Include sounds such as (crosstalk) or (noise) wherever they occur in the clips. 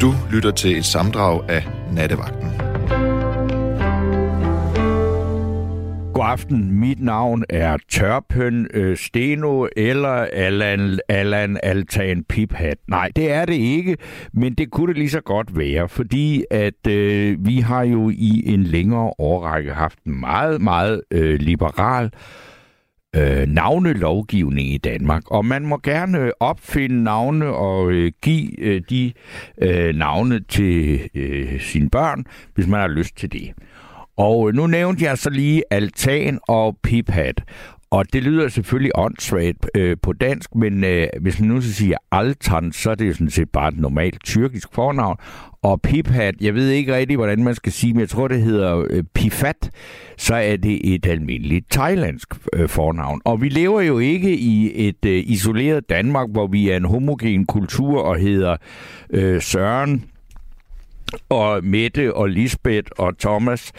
Du lytter til et samdrag af Nattevagten. God aften. Mit navn er Tørpøn øh, Steno eller Allan, Allan Altan Piphat. Nej, det er det ikke, men det kunne det lige så godt være, fordi at øh, vi har jo i en længere årrække haft en meget, meget øh, liberal øh, navnelovgivning i Danmark, og man må gerne øh, opfinde navne og øh, give øh, de øh, navne til øh, sine børn, hvis man har lyst til det. Og øh, nu nævnte jeg så lige altan og piphat. Og det lyder selvfølgelig åndssvagt øh, på dansk, men øh, hvis man nu så siger altan, så er det jo sådan set bare et normalt tyrkisk fornavn. Og piphat, jeg ved ikke rigtig, hvordan man skal sige, men jeg tror, det hedder øh, pifat, så er det et almindeligt thailandsk øh, fornavn. Og vi lever jo ikke i et øh, isoleret Danmark, hvor vi er en homogen kultur og hedder øh, Søren, og Mette og Lisbeth og Thomas,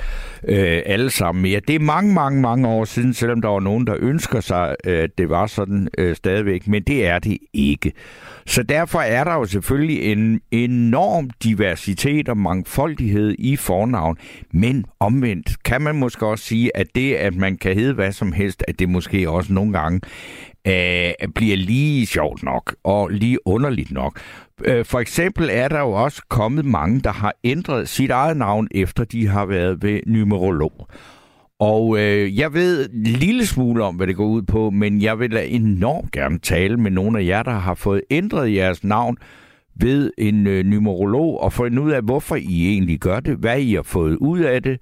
øh, alle sammen mere. Det er mange, mange, mange år siden, selvom der var nogen, der ønsker sig, øh, at det var sådan øh, stadigvæk, men det er det ikke. Så derfor er der jo selvfølgelig en enorm diversitet og mangfoldighed i fornavn, men omvendt kan man måske også sige, at det, at man kan hedde hvad som helst, at det måske også nogle gange øh, bliver lige sjovt nok og lige underligt nok. Øh, for eksempel er der jo også kommet mange, der har ændret sit eget navn, efter de har været ved numerolog. Og øh, jeg ved en lille smule om, hvad det går ud på, men jeg vil enormt gerne tale med nogle af jer, der har fået ændret jeres navn ved en øh, numerolog, og finde ud af, hvorfor I egentlig gør det, hvad I har fået ud af det,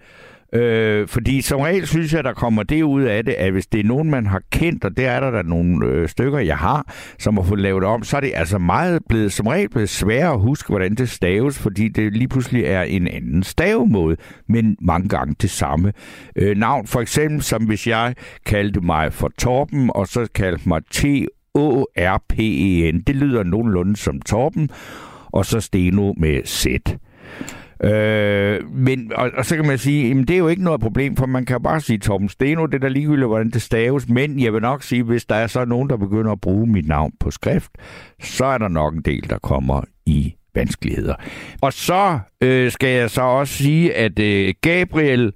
Øh, fordi som regel synes jeg, der kommer det ud af det, at hvis det er nogen, man har kendt, og det er der, der nogle øh, stykker, jeg har, som har fået lavet om, så er det altså meget blevet, som regel blevet sværere at huske, hvordan det staves, fordi det lige pludselig er en anden stavemåde, men mange gange det samme øh, navn. For eksempel, som hvis jeg kaldte mig for Torben, og så kaldte mig T O-R-P-E-N. Det lyder nogenlunde som Torben, og så Steno med Z. Øh, men, og, og, så kan man sige, jamen det er jo ikke noget problem, for man kan bare sige Torben Steno, det der ligegyldigt, hvordan det staves, men jeg vil nok sige, hvis der er så nogen, der begynder at bruge mit navn på skrift, så er der nok en del, der kommer i vanskeligheder. Og så øh, skal jeg så også sige, at øh, Gabriel,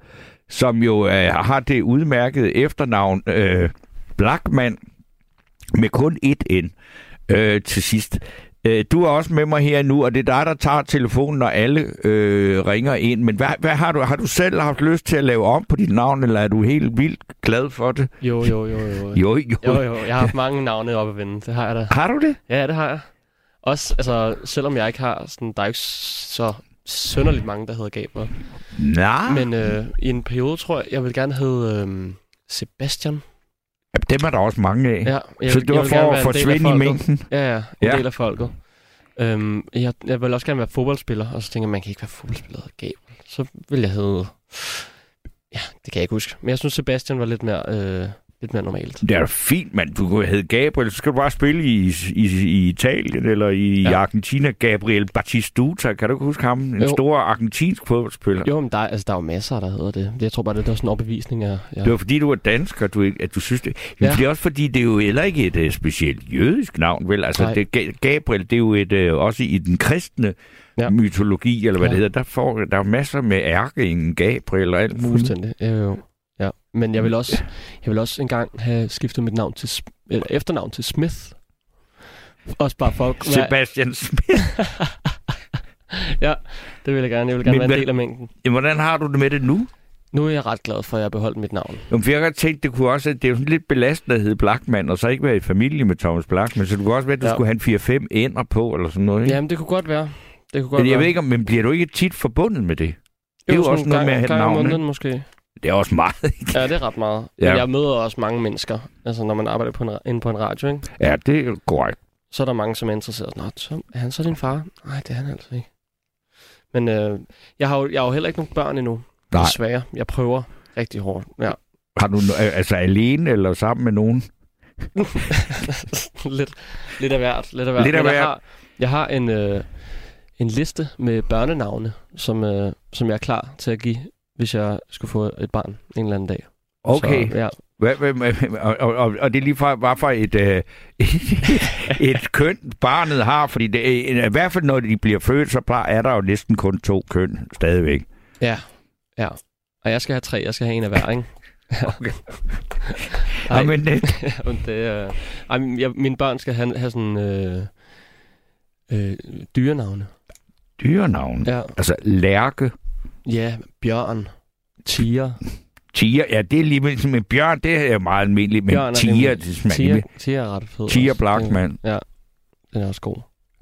som jo øh, har det udmærkede efternavn øh, Blackman, med kun et N øh, til sidst, Øh, du er også med mig her nu, og det er dig, der tager telefonen, når alle øh, ringer ind. Men hvad, hvad har, du, har du selv haft lyst til at lave om på dit navn, eller er du helt vildt glad for det? Jo, jo, jo. Jo, jo. jo. jo, jo. Jeg har haft mange navne op at vende. Det har jeg da. Har du det? Ja, det har jeg. Også, altså, selvom jeg ikke har sådan, der er ikke så sønderligt mange, der hedder Gabriel. Nej. Men øh, i en periode, tror jeg, jeg vil gerne hedde øh, Sebastian. Ja, dem er der også mange af. Ja, jeg, så det var for at forsvinde i mængden? Ja, ja. En ja. del af folket. Øhm, jeg, jeg vil også gerne være fodboldspiller, og så tænker jeg, man kan ikke være fodboldspiller Gabriel. Så vil jeg hedde... Ja, det kan jeg ikke huske. Men jeg synes, Sebastian var lidt mere... Øh, lidt mere normalt. Det er fint, mand. Du kunne hedde Gabriel, så skal du bare spille i, i, i Italien eller i ja. Argentina. Gabriel Batistuta, kan du ikke huske ham? En jo. stor argentinsk fodboldspiller. Jo, men der, altså, der er jo masser, der hedder det. Jeg tror bare, det er sådan en overbevisning af... Ja. Det var fordi, du er dansk, og du, at du synes det. Men ja. det er også fordi, det er jo heller ikke et uh, specielt jødisk navn, vel? Altså, det, Gabriel, det er jo et, uh, også i den kristne ja. mytologi, eller hvad ja. det hedder, der, får, der er masser med ærkeingen, Gabriel og alt muligt. Fuldstændig, jo, jo. Ja, men jeg vil også, jeg vil også engang have skiftet mit navn til, eller efternavn til Smith. Også bare for... Sebastian Smith. (laughs) ja, det vil jeg gerne. Jeg vil gerne men, være en del af mængden. Hvordan har du det med det nu? Nu er jeg ret glad for, at jeg har beholdt mit navn. Jamen, jeg har tænkt, det kunne også, det er jo sådan lidt belastende at hedde Blackman, og så ikke være i familie med Thomas Blackman, så det kunne også være, at du ja. skulle have en 4-5 ender på, eller sådan noget, ikke? Jamen, det kunne godt være. Det kunne godt men jeg være. ved ikke, men bliver du ikke tit forbundet med det? Det er jo, jo også noget gang, med at have navn, måneden, måske. Det er også meget, ikke? Ja, det er ret meget. Ja. Men jeg møder også mange mennesker, altså når man arbejder på en, inde på en radio, ikke? Ja, det er korrekt. Så er der mange, som er interesseret. Nå, så, er han så din far? Nej, det er han altså ikke. Men øh, jeg, har jo, jeg har jo heller ikke nogen børn endnu. Nej. Desværre. Jeg prøver rigtig hårdt. Ja. Har du altså alene eller sammen med nogen? (laughs) lidt, lidt af hvert. Lidt af hvert. Lidt af hvert. Jeg har, jeg har en, øh, en liste med børnenavne, som, øh, som jeg er klar til at give hvis jeg skulle få et barn en eller anden dag. Okay. Så, ja, og, og, og det er lige fra, hvad for et, øh, (laughs) et køn barnet har, fordi det, i hvert fald når de bliver født, så er der jo næsten kun to køn stadigvæk. Ja, ja. Og jeg skal have tre, jeg skal have en af hver, ikke? (laughs) Okay. (laughs) Ej, men, det... det er, ej, jeg, mine børn skal have, have sådan øh, øh, dyrenavne. Dyrenavne? Ja. Altså lærke? Ja, bjørn, tiger. Tiger, ja, det er lige med, med bjørn, det er meget almindeligt, men Bjørn er tiger, det, det tiger, tiger er ret fed. Tiger også. Blackman. Ja, den er også god.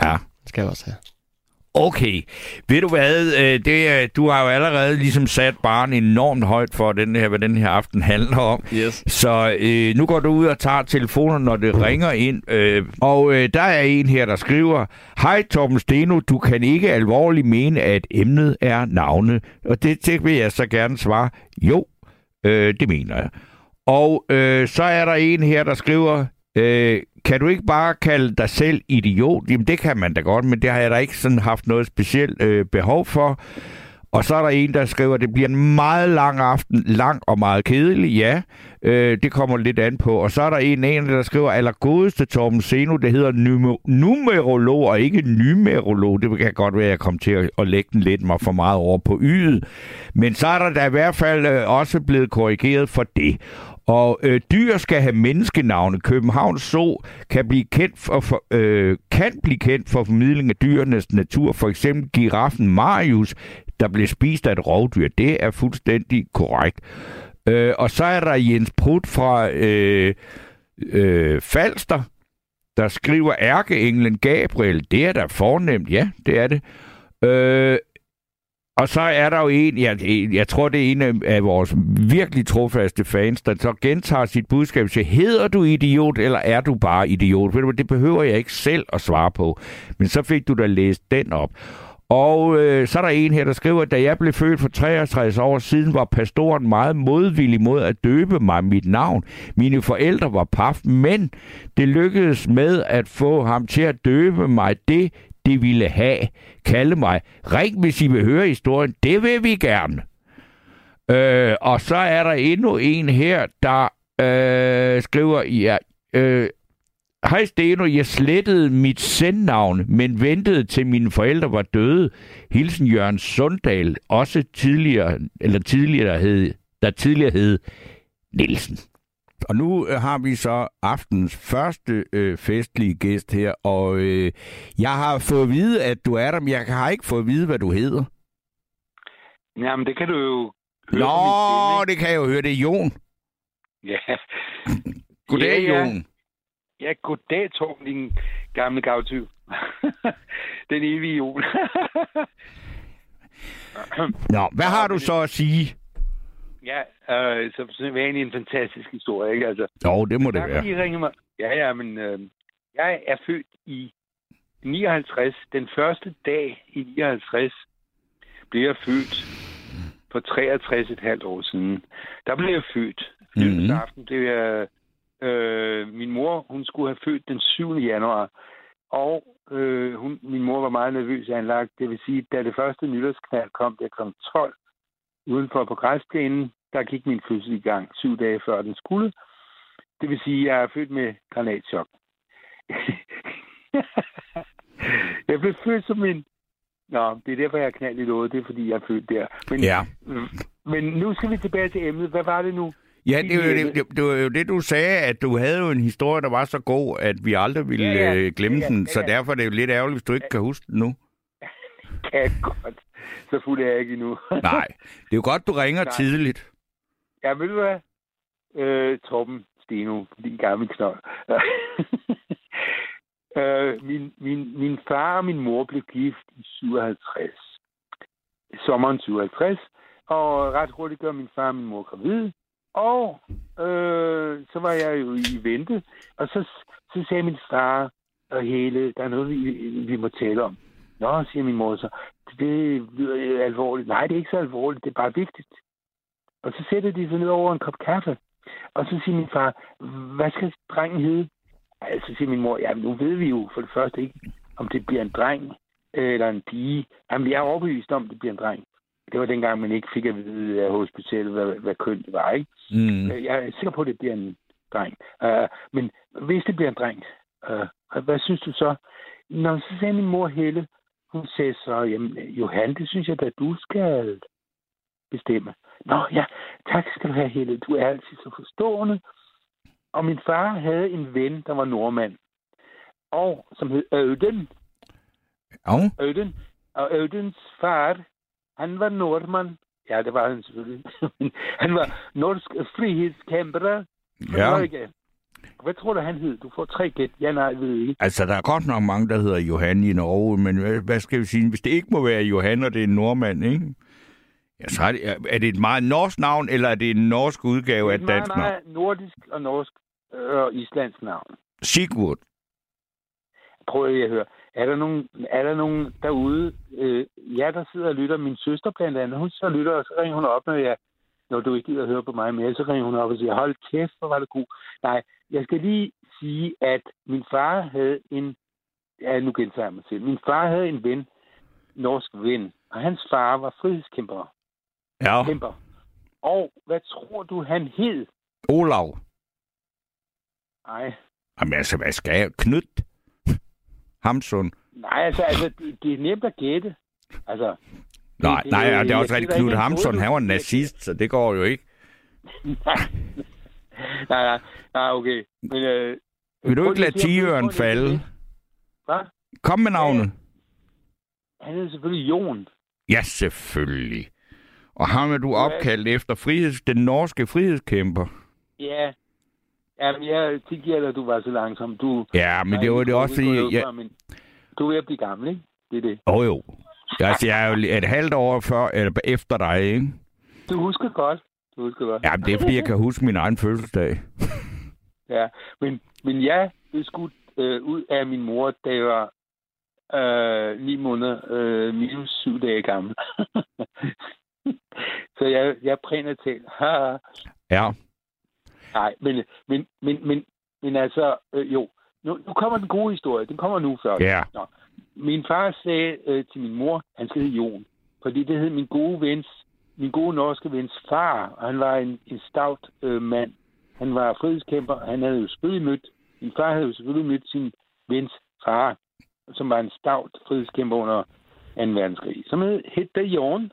Ja. Den skal jeg også have. Okay. Ved du hvad, øh, det, er- du har jo allerede ligesom sat barn enormt højt for, den her, hvad den her aften handler om. Yes. Så øh, nu går du ud og tager telefonen, når det ringer ind. Øh, og øh, der er en her, der skriver, Hej Torben Steno, du kan ikke alvorligt mene, at emnet er navne. Og det, det vil jeg så gerne svare, jo, øh, det mener jeg. Og øh, så er der en her, der skriver, øh, kan du ikke bare kalde dig selv idiot? Jamen det kan man da godt, men det har jeg da ikke sådan haft noget specielt øh, behov for. Og så er der en, der skriver, at det bliver en meget lang aften, lang og meget kedelig. Ja, øh, det kommer lidt an på. Og så er der en, en der skriver, allergodeste Torben Seno, det hedder numer- numerolog og ikke numerolog. Det kan godt være, at jeg kom til at, at lægge den lidt mig for meget over på ydet. Men så er der da i hvert fald øh, også blevet korrigeret for det. Og øh, dyr skal have menneskenavne. Københavns Zoo kan blive kendt for, for øh, kan blive kendt for formidling af dyrenes natur. For eksempel giraffen Marius, der blev spist af et rovdyr. Det er fuldstændig korrekt. Øh, og så er der Jens Prut fra øh, øh, Falster, der skriver ærkeenglen Gabriel. Det er da fornemt, ja, det er det. Øh, og så er der jo en, jeg, jeg tror, det er en af, vores virkelig trofaste fans, der så gentager sit budskab og siger, hedder du idiot, eller er du bare idiot? Ved du, det behøver jeg ikke selv at svare på. Men så fik du da læst den op. Og øh, så er der en her, der skriver, at da jeg blev født for 63 år siden, var pastoren meget modvillig mod at døbe mig mit navn. Mine forældre var paf, men det lykkedes med at få ham til at døbe mig det, de ville have. Kalde mig. Ring, hvis I vil høre historien. Det vil vi gerne. Øh, og så er der endnu en her, der øh, skriver, ja, øh, Hej Steno, jeg slettede mit sendnavn, men ventede til mine forældre var døde. Hilsen Jørgen Sundal, også tidligere, eller tidligere der hed, der tidligere hed Nielsen. Og nu øh, har vi så aftens første øh, festlige gæst her, og øh, jeg har fået at vide, at du er der, men jeg har ikke fået at vide, hvad du hedder. Jamen, det kan du jo høre Nå, min det kan jeg jo høre, det er Jon. stemme. (laughs) Ja. Goddag, Ja, ja. Jon. ja, goddag, Torben, din gamle gavtyv. (laughs) Den evige jul. (laughs) Nå, hvad har du så at sige? Ja, øh, så var egentlig en fantastisk historie, ikke? Altså, Jo, det må det være. I ringede mig. Ja, ja, men øh, jeg er født i 59. Den første dag i 59 blev jeg født for 63,5 år siden. Der blev jeg født. Mhm. Fødselsaften blev jeg... Øh, min mor, hun skulle have født den 7. januar. Og øh, hun, min mor var meget nervøs anlagt. Det vil sige, da det første nytårsknald kom, der kl. 12 udenfor på græsplænen, der gik min fødsel i gang syv dage før den skulle. Det vil sige, at jeg er født med granatchok. (laughs) jeg blev født som en... Nå, det er derfor, jeg er knald i låget. Det er, fordi jeg er født der. Men, Ja. men nu skal vi tilbage til emnet. Hvad var det nu? Ja, det, var det, det, var jo det, du sagde, at du havde jo en historie, der var så god, at vi aldrig ville Ja, ja. øh, glemme Ja, ja, den, ja, så derfor er det jo lidt ærgerligt, hvis du ikke kan huske den nu. (laughs) Kan godt. (laughs) Så fuld er jeg ikke endnu. (laughs) Nej, det er jo godt, du ringer Nej. tidligt. Ja, ved du hvad? Øh, Torben Steno, din gamle knold. (laughs) øh, min, min, min far og min mor blev gift i 57. Sommeren 57. Og ret hurtigt gør min far og min mor gravid. Og øh, så var jeg jo i vente. Og så, så sagde min far og hele, der er noget, vi, vi må tale om. Nå, siger min mor så. Det lyder alvorligt. Nej, det er ikke så alvorligt. Det er bare vigtigt. Og så sætter de sig ned over en kop kaffe. Og så siger min far, hvad skal drengen hedde? Ej, Så siger min mor, ja, nu ved vi jo for det første ikke, om det bliver en dreng eller en pige. Jamen, jeg er overbevist om, at det bliver en dreng. Det var dengang, man ikke fik at vide af hospitalet, hvad, hvad køn det var, ikke? Mm. Øh, Jeg er sikker på, at det bliver en dreng. Uh, men hvis det bliver en dreng, uh, hvad synes du så? Når så sagde min mor Helle, hun sagde så, jamen, Johan, det synes jeg da, du skal bestemme. Nå ja, tak skal du have, Helle. Du er altid så forstående. Og min far havde en ven, der var nordmand. Og som hed Øden. Ja. Øden. Og Ødens far, han var nordmand. Ja, det var han selvfølgelig. (laughs) han var norsk frihedskæmper. fra ja. Norge. Hvad tror du, han hed? Du får tre gæt. Ja, nej, jeg ved ikke. Altså, der er godt nok mange, der hedder Johan i Norge, men hvad, hvad skal vi sige? Hvis det ikke må være Johan, og det er en nordmand, ikke? Ja, så er det, er det et meget norsk navn, eller er det en norsk udgave af et Det er dansk navn? meget nordisk og norsk øh, og islandsk navn. Sigurd. Prøv at høre. Er der nogen, er der nogen derude? Øh, ja, der sidder og lytter. Min søster blandt andet, hun så lytter, og så ringer hun op, når, jeg, når du ikke gider at høre på mig mere. Så ringer hun op og siger, hold kæft, hvor var det god. Nej, jeg skal lige sige, at min far havde en... Ja, nu gentager jeg mig selv. Min far havde en ven, norsk ven, og hans far var frihedskæmper. Ja. Kæmper. Og hvad tror du, han hed? Olav. Nej, Jamen altså, hvad skal jeg? Knyt? (laughs) Hamsun? nej altså, altså det, det er nemt at gætte. Altså, Nej, det- nej, og det er også rigtigt. Knud Hamsun, han var en nazist, så det går jo ikke. (laughs) nej, nej, nej, okay. Men, øh, Vil du ikke lade tigøren falde? Hvad? Kom med navnet. Han hed selvfølgelig Jon. Ja, selvfølgelig. Og ham er du opkaldt efter friheds, den norske frihedskæmper. Ja. Jamen, jeg tilgiver dig, at du var så langsom. Du, Ja, men det var det også, fordi... Jeg, men Du er ved at blive gammel, ikke? Det er det. oh, jo. Altså, jeg er jo et halvt år før, eller efter dig, ikke? Du husker godt. Du husker godt. Ja, det er, fordi jeg kan huske min egen fødselsdag. (laughs) Ja, men, men jeg blev skudt øh, ud af min mor, da jeg var øh, 9 måneder øh, minus 7 dage gammel. (laughs) Så jeg, jeg er prænatal. Haha. (laughs) Ja. Nej, men, men, men, men, men altså, øh, jo. Nu, nu kommer den gode historie. Den kommer nu først. Ja. Nå. Min far sagde øh, til min mor, han hedde Jon. Fordi det hed min gode vens, min gode norske vens far. Og han var en, en stout øh, mand. Han var frihedskæmper. Han havde jo selvfølgelig mødt, min far havde jo selvfølgelig mødt sin vens far, som var en stout frihedskæmper under 2. verdenskrig. Som hed, hed det Jorn.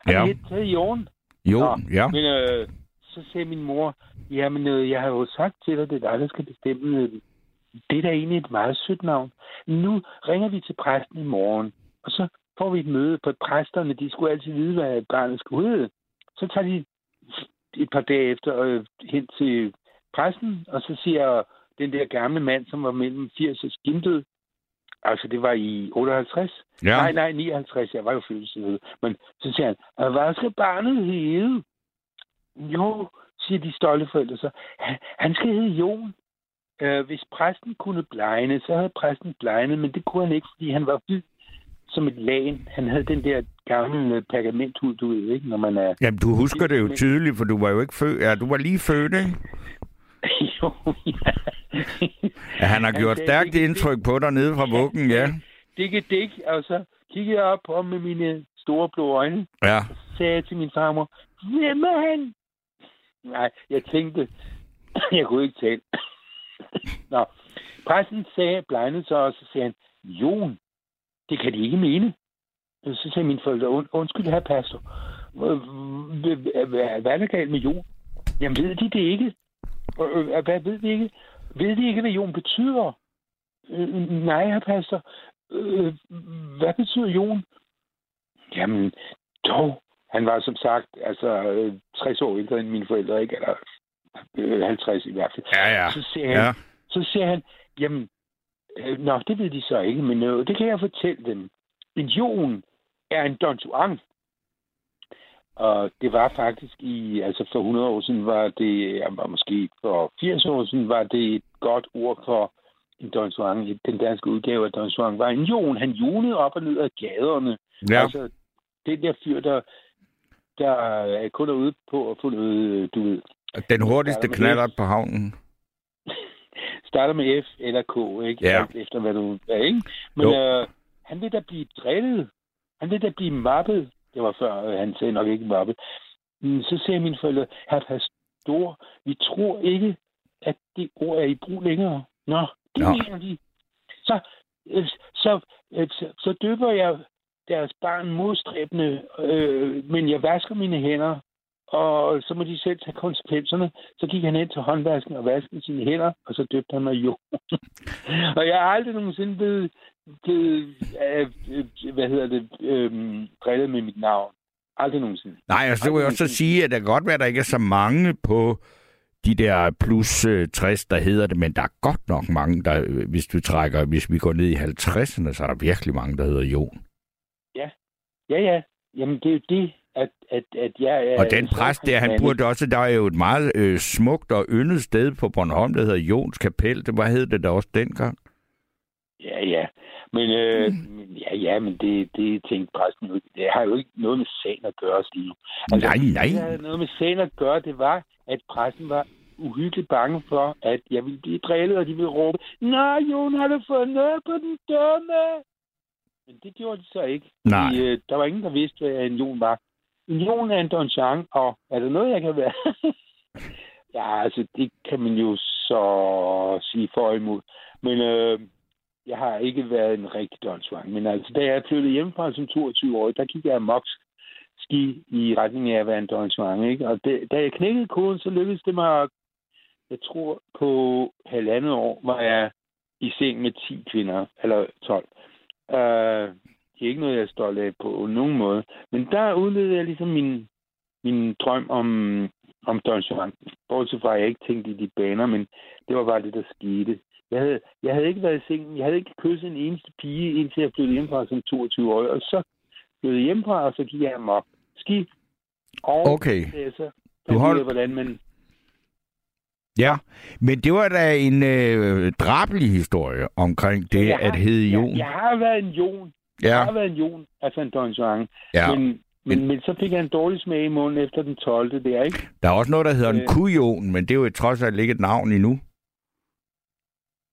Han Ja. hed det Jorn. Jo, Nå, ja. Men øh, så sagde min mor, jamen øh, jeg har jo sagt til dig, det er dig, der skal bestemme. Det er da egentlig et meget sødt navn. Nu ringer vi til præsten i morgen, og så får vi et møde, for præsterne, de skulle altid vide, hvad barnet skulle hedde. Så tager de et par dage efter øh, hen til præsten, og så siger den der gamle mand, som var mellem 80 og skimdød, altså det var i 58, Ja. Nej, nej, 59. Jeg var jo fødselsdag. Men så siger han, "Og hvad skal barnet hedde? Jo, siger de stolte forældre så. "Han- Han skal hedde Jon. Øh, hvis præsten kunne blegne, så havde præsten blegnet, men det kunne han ikke, fordi han var hvid som et lagen. Han havde den der gamle pergamenthud, du ved ikke, når man er... Jamen, du husker det jo (laughs) tydeligt, for du var jo ikke født. Ja, du var lige født, ikke? jo, ja. Ja, han har Han gjort sagde, stærkt "Det kan- indtryk på dig nede fra vuggen, ja. Dikke dik, og så kiggede jeg op på ham med mine store blå øjne. Ja. sagde jeg til min farmor, hvem er han? Nej, jeg tænkte, (laughs) jeg kunne ikke tale. (laughs) Nå, præsten sagde, blegnede sig, og så sagde han, Jon, det kan de ikke mene. Så sagde min forældre, Und, undskyld her, pastor. Hvad- er der galt med Jon? Jamen, ved de det ikke? Hvad ved de ikke? Ved de ikke, hvad Jon betyder? Nej, her, pastor. Øh, hvad betyder Jon? Jamen, dog. Han var som sagt altså øh, 60 år ældre end mine forældre, ikke? Eller 50 i hvert fald. Ja, ja. Så siger han, Ja. så siger han jamen, øh, nå, det ved de så ikke, men øh, det kan jeg fortælle dem. En jon er en Don Juan. Og det var faktisk i, altså for 100 år siden var det, var måske for 80 år siden, var det et godt ord for en Don Juan. Den danske udgave af Don Juan var en jon. Han jonede op og ned ad gaderne. Ja. Altså, det der fyr, der, der er kun er ude på at få noget, øh, du ved, Den hurtigste knaller på havnen. (laughs) starter med F eller K, ikke? Ja. Efter hvad du er, ikke? Men Jo. øh, han vil da blive drillet. Han vil da blive mappet. Det var før, øh, han sagde nok ikke mobbet. Mm, Så sagde mine forældre, herr pastor, vi tror ikke, at det ord er i brug længere. Nå, det Nå. mener de. Så, øh, så, øh, så, så døber jeg deres barn modstræbende, øh, men jeg vasker mine hænder, og så må de selv tage konsekvenserne. Så gik han ind til håndvasken og vaskede sine hænder, og så døbte han mig jo. (laughs) og jeg har aldrig nogensinde blevet, blevet øh, øh, hvad hedder det, øh, drillet med mit navn. Aldrig nogensinde. Nej, altså, det vil jeg også så sige, at det kan godt være, at der ikke er så mange på de der plus øh, 60, der hedder det, men der er godt nok mange, der, øh, hvis du trækker, hvis vi går ned i 50'erne, så er der virkelig mange, der hedder Jon. Ja, ja. Jamen, det er jo det, at, at, at jeg er... Og den præst der, han burde også, der er jo et meget øh, smukt og yndet sted på Bornholm, der hedder Jons Kapel. Det, hvad hed det da også dengang? Ja, ja. Men, øh, men ja, ja, men det, det tænkte præsten jo ikke. Det har jo ikke noget med sagen at gøre, Stine. Nej, nej. Det havde noget med sagen at gøre, det var, at præsten var uhyggeligt bange for, at jeg ville blive drillet, og de ville råbe, Nej, Jon, har du fået noget på den dumme? Men det gjorde de så ikke. Nej. Fordi, øh, der var ingen, der vidste, hvad en Jon var. En Jon er en og er det noget, jeg kan være? (laughs) ja, altså, det kan man jo så sige for og imod. Men øh, jeg har ikke været en rigtig Don Men altså, da jeg flyttede hjemmefra som 22-årig, der gik jeg amok ski i retning af at være en Don ikke? Og det, da jeg knækkede koden, så lykkedes det mig, at- jeg tror, på halvandet år var jeg i seng med 10 kvinder, eller 12. Øh, det er ikke noget, jeg er stolt af på nogen måde. Men der udlevede jeg ligesom min, min drøm om, om Don Juan. Bortset fra, at jeg ikke tænkte i de baner, men det var bare det, der skete. Jeg havde, jeg havde ikke været i sengen. Jeg havde ikke kysset en eneste pige, indtil jeg flyttede hjemmefra som 22 år. Og så flyttede jeg hjemmefra, og så gik jeg amok. Ski. Og Okay. så, Du hold- hold... hvordan man... Ja, men det var da en øh, drabelig historie omkring det Jeg har- at hedde Jon. Jeg, jeg har været en Jon. Ja, har været en Jon, altså en Don Juan. ja. Men, men, men så fik jeg en dårlig smag i munden efter den 12. der, ikke? Der er også noget, der hedder en Øh. kujon, men det er jo trods alt ikke et navn endnu.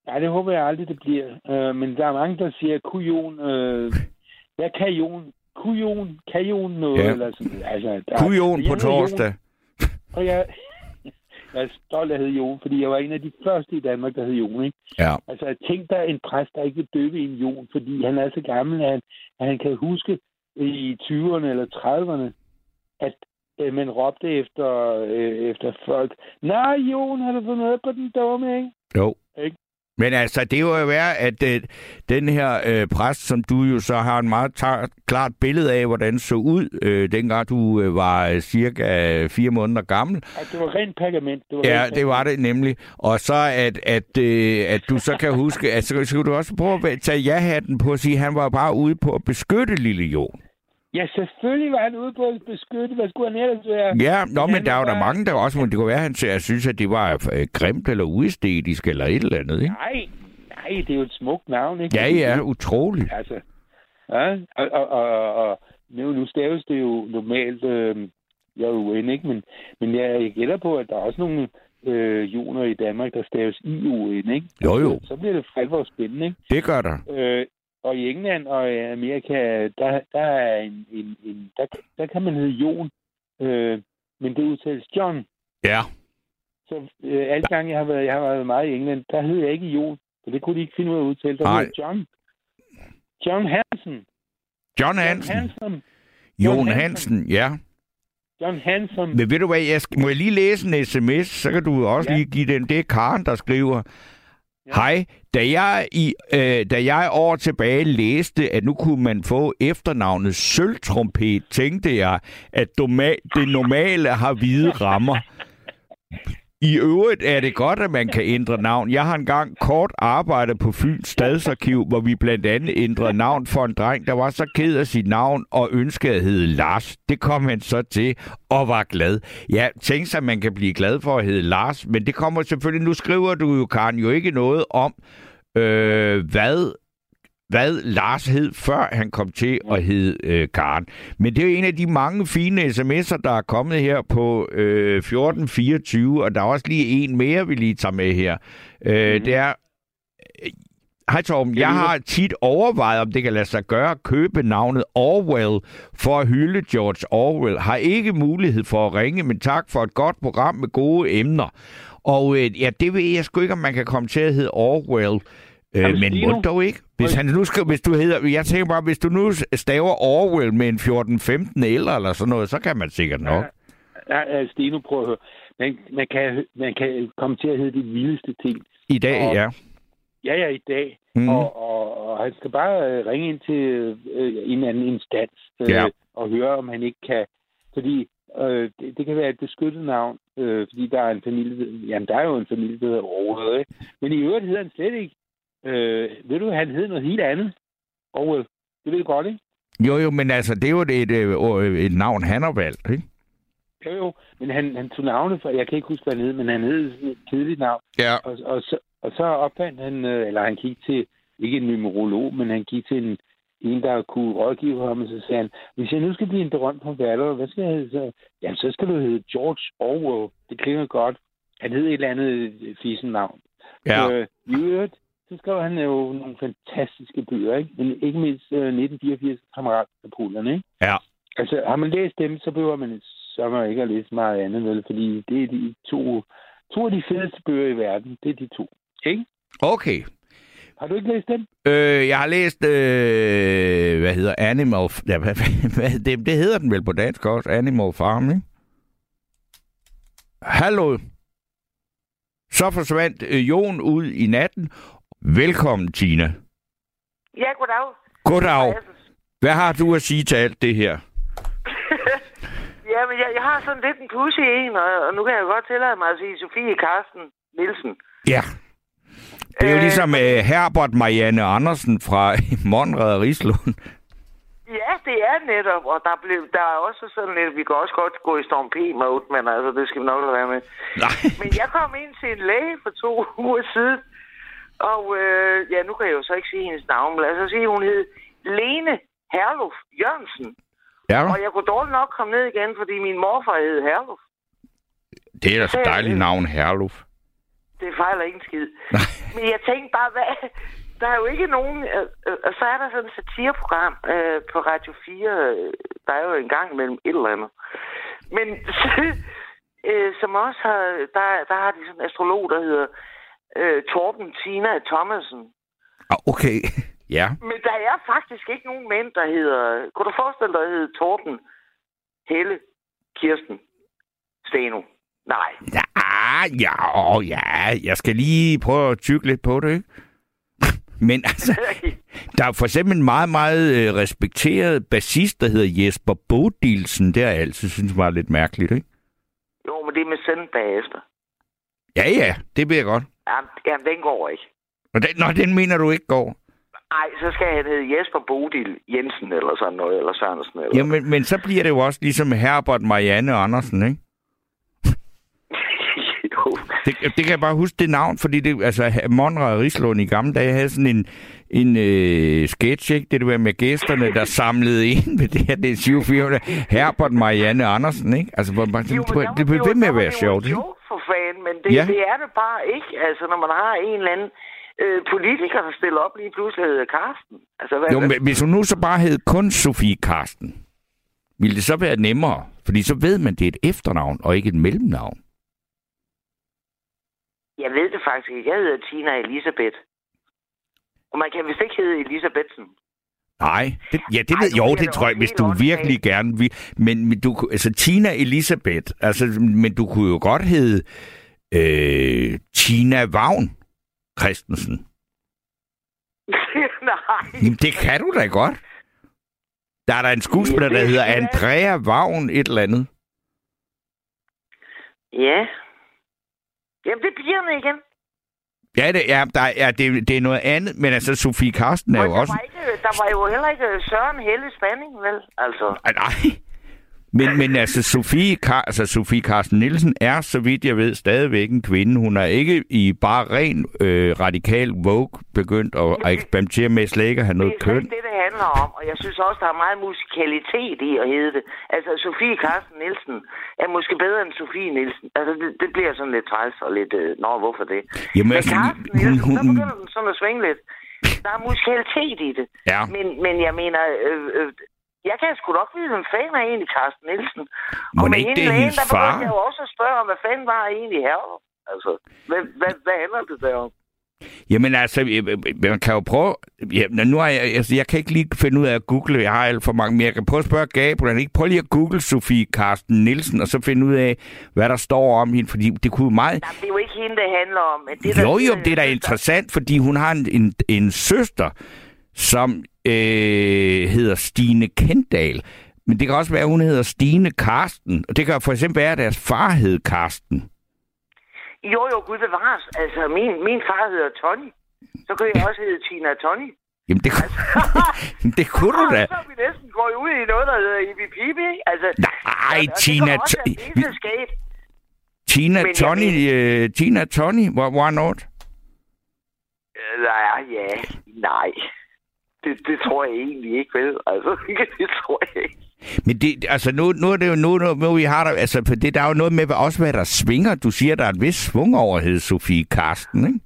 Ja, det håber jeg aldrig, det bliver. Øh, men der er mange, der siger, kujon, øh, (laughs) hvad kan Jon? Kujon, kan Jon noget? Ja. Eller sådan, altså, der, Kujon på torsdag. Og jeg, (laughs) jeg er stolt af at hedde Jon, fordi jeg var en af de første i Danmark, der hed Jon, ikke? Ja. Altså, tænk dig en præst, der ikke vil døbe en Jon, fordi han er så gammel, at han, at han kan huske i 20'erne eller 30'erne, at øh, man råbte efter, øh, efter folk, Nej, Jon, har du fået noget på den dumme, ikke? Jo. Ikke? Men altså, det må jo være, at øh, den her øh, præst, som du jo så har en meget tar- klart billede af, hvordan så ud, øh, dengang du øh, var øh, cirka fire måneder gammel. At det var rent pergament. Det var Ja, rent det var det nemlig. Og så at, at, øh, at du så kan huske, at så, kan du også prøve at tage ja-hatten på og sige, at han var bare ude på at beskytte lille Jon. Ja, selvfølgelig var han ude på at beskytte. Hvad skulle han ellers være? Ja, nå, men der er jo der mange, der også, men det kunne være, at han synes, at det var øh, grimt eller uæstetisk eller et eller andet, ikke? Nej, nej, det er jo et smukt navn, ikke? Ja, ja, utroligt. Altså, ja, og, og, og, og nu, nu staves det jo normalt øh, J-U-N, ikke? Men, men jeg, jeg gætter på, at der er også nogle øh, joner i Danmark, der staves I-U-N, ikke? Jo, jo. Så bliver det for alvor spændende, ikke? Det gør der. Øh, og i England og i Amerika, der, der er en, en, en der, der kan man hedde Jon, øh, men det udtales John. Ja. Så øh, alle gange, jeg har, været, jeg har været meget i England, der hed jeg ikke Jon, for det kunne de ikke finde ud af at udtale. Der Nej. John. John Hansen. John John Hansen. Hansen. Jon Hansen, ja. John Hansen. Men ved du hvad, jeg skal, må jeg lige læse en sms, så kan du også Ja. lige give den. Det er Karen, der skriver, Ja. Hej, da jeg, i, øh, da jeg år tilbage læste, at nu kunne man få efternavnet sølvtrompet, tænkte jeg, at doma- det normale har hvide rammer. I øvrigt er det godt, at man kan ændre navn. Jeg har engang kort arbejdet på Fyns Stadsarkiv, hvor vi blandt andet ændrede navn for en dreng, der var så ked af sit navn og ønskede at hedde Lars. Det kom han så til og var glad. Ja, tænk sig, at man kan blive glad for at hedde Lars, men det kommer selvfølgelig... Nu skriver du jo, Karen, jo ikke noget om, øh, hvad hvad Lars hed, før han kom til at hedde øh, Karen. Men det er en af de mange fine sms'er, der er kommet her på øh, 1424, og der er også lige en mere, vi lige tager med her. Øh, Mhm. Det er, øh, hej Torben. Jeg har tit overvejet, om det kan lade sig gøre at købe navnet Orwell for at hylde George Orwell. Har ikke mulighed for at ringe, men tak for et godt program med gode emner. Og øh, ja, det ved jeg sgu ikke, om man kan komme til at hedde Orwell. Øh, Jamen, men Stino? må dog ikke. Hvis, han nu skal, hvis du hedder, jeg tænker bare, hvis du nu staver Orwell med en 14-15 eller eller sådan noget, så kan man sikkert nok. Ja, ja, Steno, prøv at høre. Man, man, kan, man kan komme til at hedde de vildeste ting. I dag, Og- ja. Ja, ja, i dag. Mm. Og, og, og han skal bare øh, ringe ind til øh, en anden instans øh, Ja. og høre, om han ikke kan... Fordi øh, det, det kan være et beskyttet navn, øh, fordi der er en familie... Jamen, der er jo en familie, der hedder Orwell, ikke? Men i øvrigt hedder han slet ikke... Øh, ved du, han hedder noget helt andet. Orwell. Det ved du godt, ikke? Jo, jo, men altså, det er jo et, et, et, et navn, han har valgt, ikke? Jo, jo. Men han, han tog navnet for... Jeg kan ikke huske, hvad han hed, men han hed sådan et kedeligt navn. Ja. Og, og, så, og så opfandt han, øh, eller han gik til, ikke en numerolog, men han gik til en, en, der kunne rådgive ham, og så sagde han, hvis jeg nu skal blive en berømt forfatter, hvad skal jeg hedde så? Jamen, så skal du hedde George Orwell. Det klinger godt. Han hed et eller andet øh, fisen navn. Ja. Øh, I øvrigt, så skrev han jo nogle fantastiske bøger, ikke? Men ikke mindst øh, 1984 Kammeratpulerne, ikke? Ja. Altså, har man læst dem, så behøver man man ikke at læse meget andet, vel? Fordi det er de to, to af de fedeste bøger i verden. Det er de to. Ikke? Okay. Har du ikke læst dem? Øh, jeg har læst, øh, hvad hedder Animal... Ja, hvad, (laughs) hvad, det, det hedder den vel på dansk også, Animal Farm, ikke? Hallo. Så forsvandt øh, Jon ud i natten. Velkommen, Tina. Ja, goddag. Goddag. Hvad har du at sige til alt det her? (laughs) ja, men jeg, jeg har sådan lidt en pussy en, og, og nu kan jeg godt tillade mig at sige Sofie Karsten Nielsen. Ja. Det er jo Øh, ligesom øh, Herbert Marianne Andersen fra (laughs) Monrad Rislund. Ja, det er netop, og der, blev, der er også sådan lidt, vi kan også godt gå i Storm P-mode, men altså, det skal vi nok lade være med. Nej. Men jeg kom ind til en læge for to (laughs) uger siden, og øh, ja, nu kan jeg jo så ikke sige hendes navn, men lad os sige, hun hed Lene Herluf Jørgensen. Ja, Og jeg kunne dårligt nok komme ned igen, fordi min morfar hed Herluf. det er da så dejligt navn, Herluf. Det fejler ikke en skid. Men jeg tænkte bare, hvad... Der er jo ikke nogen... Øh, øh, og så er der sådan et satireprogram øh, på Radio 4. Øh, der er jo en gang mellem et eller andet. Men (laughs) øh, som også har... Der, der har de sådan en astrolog, der hedder øh, Torben Tina Thomasen. Ah, Okay, (laughs) ja. Men der er faktisk ikke nogen mænd, der hedder... Kunne du forestille dig, der hedder Torben, Helle, Kirsten, Steno? Nej. Ja, ja, åh, ja, jeg skal lige prøve at tykke lidt på det, ikke? (laughs) Men altså, (laughs) der er for eksempel en meget, meget øh, respekteret bassist, der hedder Jesper Bodilsen. Det har jeg altid synes var lidt mærkeligt, ikke? jo, men det er med send bagefter. Ja, ja, det jeg godt. Jamen, jamen, den går ikke. Den, nå, den mener du ikke går. Nej, så skal han hedde Jesper Bodil Jensen eller sådan noget, eller Sørensen. Eller... Jamen, men så bliver det jo også ligesom Herbert Marianne Andersen, ikke? (laughs) Det, det kan jeg bare huske det navn, fordi det, altså, Monrad og Rislund i gamle dage havde sådan en, en øh, sketch, ikke? Det der med gæsterne, der samlede ind med det her, det er 7 Herbert Marianne Andersen, ikke? Altså, hvor, bare, Jo, det, det var blev ved med at var være det jo sjovt, ikke? Men det, Ja. det er det bare ikke. Altså, når man har en eller anden øh, politiker, der stiller op lige pludselig hedder Karsten. Altså, hvad Jo, men hvis hun nu så bare hed kun Sofie Karsten, ville det så være nemmere? Fordi så ved man, det er et efternavn, og ikke et mellemnavn. Jeg ved det faktisk ikke. Jeg hedder Tina Elisabeth. Og man kan vist ikke hedde Elisabethen. Nej, det, ja, det Ej, ved jo, det tror jeg, hvis du virkelig gerne vil. Men, men du, altså Tina Elisabeth, altså, men du kunne jo godt hedde øh, Tina Vagn Christensen. (laughs) Nej. Jamen, det kan du da godt. Der er der en skuespiller, der Ja, hedder ja. Andrea Vagn et eller andet. Ja. Jamen, det er pigerne igen. Ja, det, ja, der, er, det, det er noget andet, men altså Sofie Karsten er jo der, også... var ikke, der var jo heller ikke Søren Helle Spanning, vel? Altså. Ej, nej. Men, men altså, Sofie, Kar- altså, Sofie Carsten Nielsen er, så vidt jeg ved, stadigvæk en kvinde. Hun er ikke i bare ren øh, radikal vogue begyndt at, at eksperimentere med slet ikke at have noget det er køn. det, det handler om, og jeg synes også, der er meget musikalitet i at hedde det. Altså, Sofie Carsten Nielsen er måske bedre end Sofie Nielsen. Altså, det, det bliver sådan lidt træls og lidt, øh, nå, hvorfor det? Jamen, Men altså, Carsten hun, Nielsen, hun, så begynder den sådan at svinge lidt. Der er musikalitet i det. Ja. Men, men jeg mener, øh, øh, jeg kan sgu nok vide, hvem fanden er egentlig Carsten Nielsen. Må og med ikke det er hendes der far? jeg jo også spørge om, hvad fanden var egentlig her? Altså, hvad, hvad, hvad handler det der om? Jamen altså, øh, øh, man kan jo prøve... Ja, nu har jeg, altså, jeg kan ikke lige finde ud af at google, jeg har alt for mange, men jeg kan prøve at spørge Gabriel, ikke? Prøv lige at google Sofie Karsten Nielsen, og så finde ud af, hvad der står om hende, fordi det kunne meget... Nej, det er jo ikke hende, det handler om. Men det, der Jo, jo, det er da interessant, fordi hun har en, en, en søster, som øh, hedder Stine Kendal. Men det kan også være, at hun hedder Stine Karsten. Og det kan for eksempel være, at deres far hed Karsten. Jo, jo, gud bevares. Altså, min, min far hedder Tony. Så kan jeg også hedde Tina Tony. Jamen, det, kunne- (laughs) det kunne du (laughs) da. Så er vi næsten gået ud i noget, der hedder EVP, ikke? Altså, Nej, Tina... Det kan også T- være pisseskægt. Tina Men Tony... Øh, Tina Tony? Why not? Øh, Nej, ja, nej. Det, det tror jeg egentlig ikke, vel? Altså, (laughs) det tror jeg ikke. Men det, altså nu, nu er det jo nu, nu, nu vi har der, altså for det, der er jo noget med også, hvad der svinger. Du siger, der er et vis svung over hed Sofie Karsten, ikke?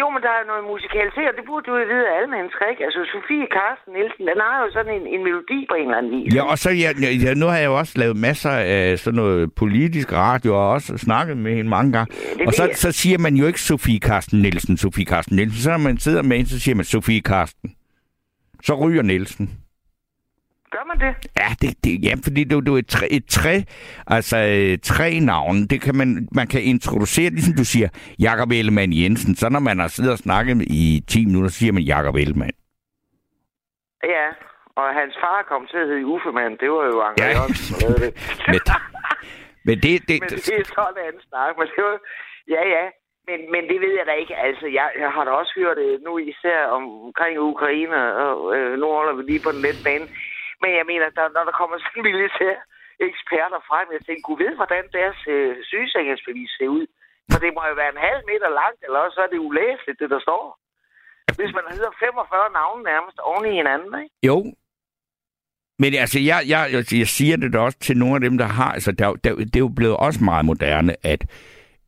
Jo, men der er noget musikalitet, og det burde du jo vide af alle mennesker, ikke? Altså, Sofie Carsten Nielsen, den har jo sådan en, en melodi på en eller anden vis. Ja, og så ja, ja, nu har jeg jo også lavet masser af sådan noget politisk radio, og også snakket med hende mange gange. det Og så, jeg. så siger man jo ikke Sofie Karsten Nielsen, Sofie Karsten Nielsen. Så når man sidder med hende, så siger man Sofie Karsten. Så ryger Nielsen. Gør man det? Ja, det, det, ja fordi det, jo- det er et træ, et træ, altså øh, tre navn. Det kan man, man kan introducere, ligesom du siger, Jakob Ellemann Jensen. Så når man har siddet og snakket i 10 minutter, så siger man Jakob Ellemann. Ja, og hans far kom til at hedde Uffemann. Det var jo Anker Ja. Jørgensen, der lavede det. (laughs) Men, men det, det, (laughs) Men det er sådan en snak. Men det var, ja, ja. Men, men det ved jeg da ikke. Altså, jeg, jeg har da også hørt det nu især omkring Ukraine, og øh, nu holder vi lige på den lette bane. Men jeg mener, der, når der kommer (laughs) sådan militære eksperter frem, jeg tænker, kunne vide, hvordan deres øh, sygesikringsbevis ser ud. For det må jo være en halv meter langt, eller også så er det ulæseligt, det der står. Hvis man hedder 45 navne nærmest oven i hinanden, ikke? Jo. Men altså, jeg, jeg, jeg siger det da også til nogle af dem, der har... Altså, der, der, det er jo blevet også meget moderne, at,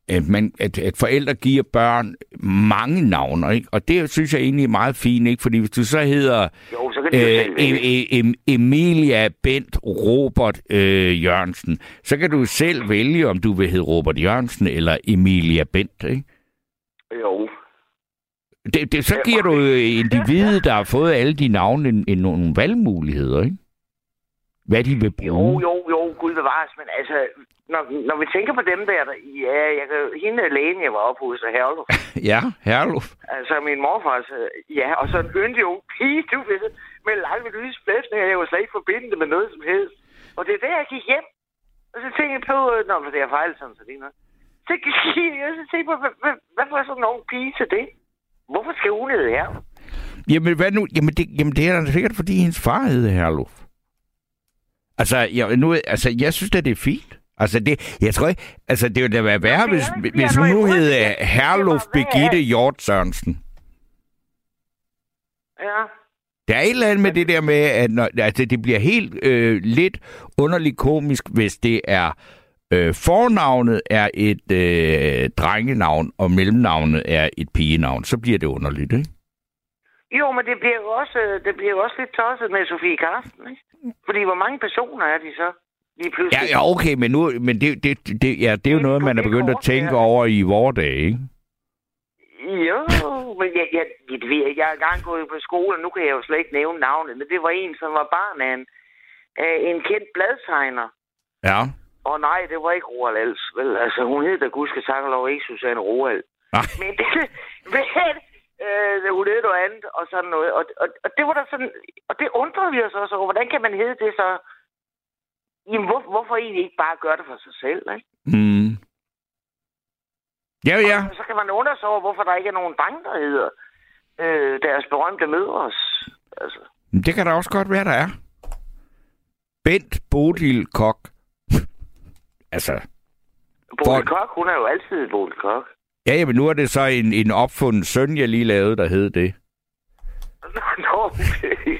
at, man, at, at forældre giver børn mange navne, ikke? Og det synes jeg egentlig er meget fint, ikke? Fordi hvis du så hedder Jo, så kan jo øh, selv vælge. em, em, Emilia Bent Robert øh, Jørgensen, så kan du selv vælge, om du vil hedde Robert Jørgensen eller Emilia Bent, ikke? Jo. Det, det, så giver du jo individet, der har fået alle de navne, en, en, nogle valgmuligheder, ikke? Hvad de vil Jo, bruge. jo, jo, gud bevares, men altså, når, når vi tænker på dem der, der ja, jeg kan, hende lægen, jeg var oppe hos, Herluf, (laughs) Ja, Herluf. altså min morfar, altså, ja, og så en yndig ung pige, du ved, med lange lyse flæsninger, jeg var slet ikke forbinde det med noget som helst. Og det er der, jeg gik hjem, og så tænkte jeg på, øh, nå, men det er fejl sådan, så det er noget. Så gik jeg så tænkte på, hvad, hvad, hvad får sådan en ung pige til det? Hvorfor skal hun hedde her? Jamen, hvad nu? Jamen, det, jamen, det er da sikkert, fordi hendes far hed Herluf. Altså, jeg, nu, altså, jeg synes da, det er fint. Altså, det, jeg tror ikke, altså, det ville da være værre, hvis, hvis hun nu hed øh, Herluf værre. Hjort Sørensen. Ja. Der er et eller andet med det der med, at når, altså, det bliver helt øh, lidt underligt komisk, hvis det er øh, fornavnet er et øh, drengenavn, og mellemnavnet er et pigenavn. Så bliver det underligt, ikke? Jo, men det bliver jo også, øh, det bliver jo også lidt tosset med Sofie Karsten, ikke? Fordi hvor mange personer er de så? Lige Ja, pludselig. ja okay, men, nu, men det, det, det, ja, det er jo er noget, man er begyndt at tænke ja. over i vore dage, ikke? Jo, men jeg, jeg, jeg, jeg har engang gået på skole, nu kan jeg jo slet ikke nævne navnet, men det var en, som var barn af en, af en kendt bladtegner. Ja. Og nej, det var ikke Roald Els, vel? Altså, hun hed da gudske tak og lov ikke Susanne Roald. Nej. (laughs) Men det, (laughs) men, øh, hun hed noget andet, og sådan noget. Og, og, og det var der sådan, og det undrede vi os også over. Hvordan kan man hedde det så? Jamen, hvor, hvorfor egentlig ikke bare gøre det for sig selv, ikke? Mm. Ja, ja. Og så kan man undre sig over, hvorfor der ikke er nogen drenge, der hedder øh, deres berømte mødres. Altså, Det kan da også godt være, der er. Bent Bodil Kok. (laughs) altså, Bodil For- Kok, hun er jo altid Bodil Kok. ja, ja, men nu er det så en, en opfundet søn, jeg lige lavede, der hed det. (laughs) Nå, okay.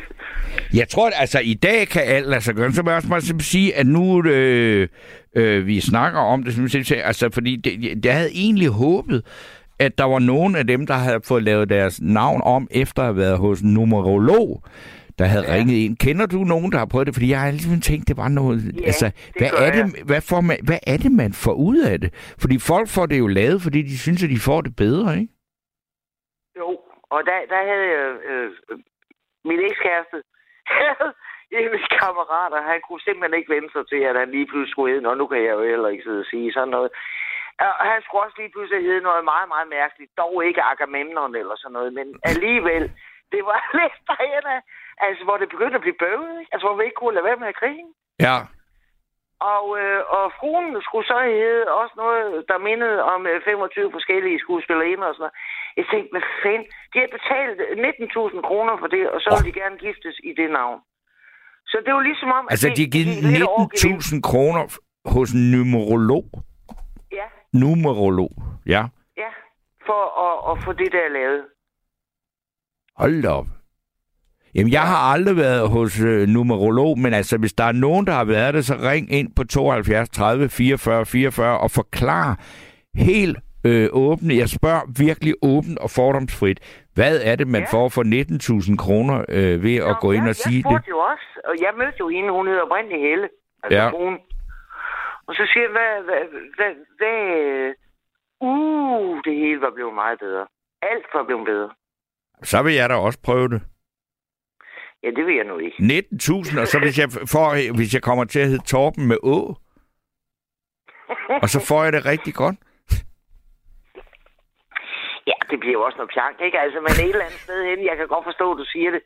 Jeg tror, altså i dag kan alt lade sig gøre. Så må jeg også bare simpelthen sige, at nu øh, øh, vi snakker om det, siger, altså fordi det, jeg, havde egentlig håbet, at der var nogen af dem, der havde fået lavet deres navn om, efter at have været hos en numerolog, der havde ja. ringet ind. Kender du nogen, der har prøvet det? Fordi jeg har altid tænkt, det var noget... Ja, altså, hvad, er det, jeg. hvad, får man, hvad er det, man får ud af det? Fordi folk får det jo lavet, fordi de synes, at de får det bedre, ikke? Jo, og der, der havde jeg øh, øh, min ekskæreste, havde en af mine kammerater, han kunne simpelthen ikke vente sig til, at han lige pludselig skulle hedde, og nu kan jeg jo heller ikke sidde og sige sådan noget. Og han skulle også lige pludselig hedde noget meget, meget mærkeligt. Dog ikke Agamemnon eller sådan noget, men alligevel, det var (laughs) lidt derhen af, altså hvor det begyndte at blive bøvet, ikke? Altså hvor vi ikke kunne lade være med at grine. Ja. Og, øh, og fruen skulle så hedde også noget, der mindede om øh, 25 forskellige skuespillerinder og sådan noget. Jeg tænkte, hvad fanden? De har betalt 19.000 kroner for det, og så vil de gerne giftes i det navn. Så det var ligesom om... at Altså, det- de har givet over gevind. 19.000 kroner hos en numerolog. Ja, Numerolog. Ja. ja. For at, at få det der lavet. Hold da op. Jamen, jeg har aldrig været hos øh, numerolog, men altså, hvis der er nogen, der har været det, så ring ind på 72 30 44 44 og forklar helt øh, åbent. Jeg spørger virkelig åbent og fordomsfrit. Hvad er det, man Ja. får for 19.000 kroner øh, ved at gå ind jeg, og sige jeg det? spurgte jo også, og jeg mødte jo hende, hun hedder oprindeligt Helle. Altså Ja. ja. hun. Og så siger jeg, hvad, hvad, hvad, hvad, uh, det hele var blevet meget bedre. Alt var blevet bedre. Så vil jeg da også prøve det. Ja, det vil jeg nu ikke. 19.000, og så hvis jeg, får, hvis jeg kommer til at hedde Torben med Å, og så får jeg det rigtig godt. Ja, det bliver jo også noget pjank, ikke? Altså, men et eller andet sted hen, jeg kan godt forstå, at du siger det.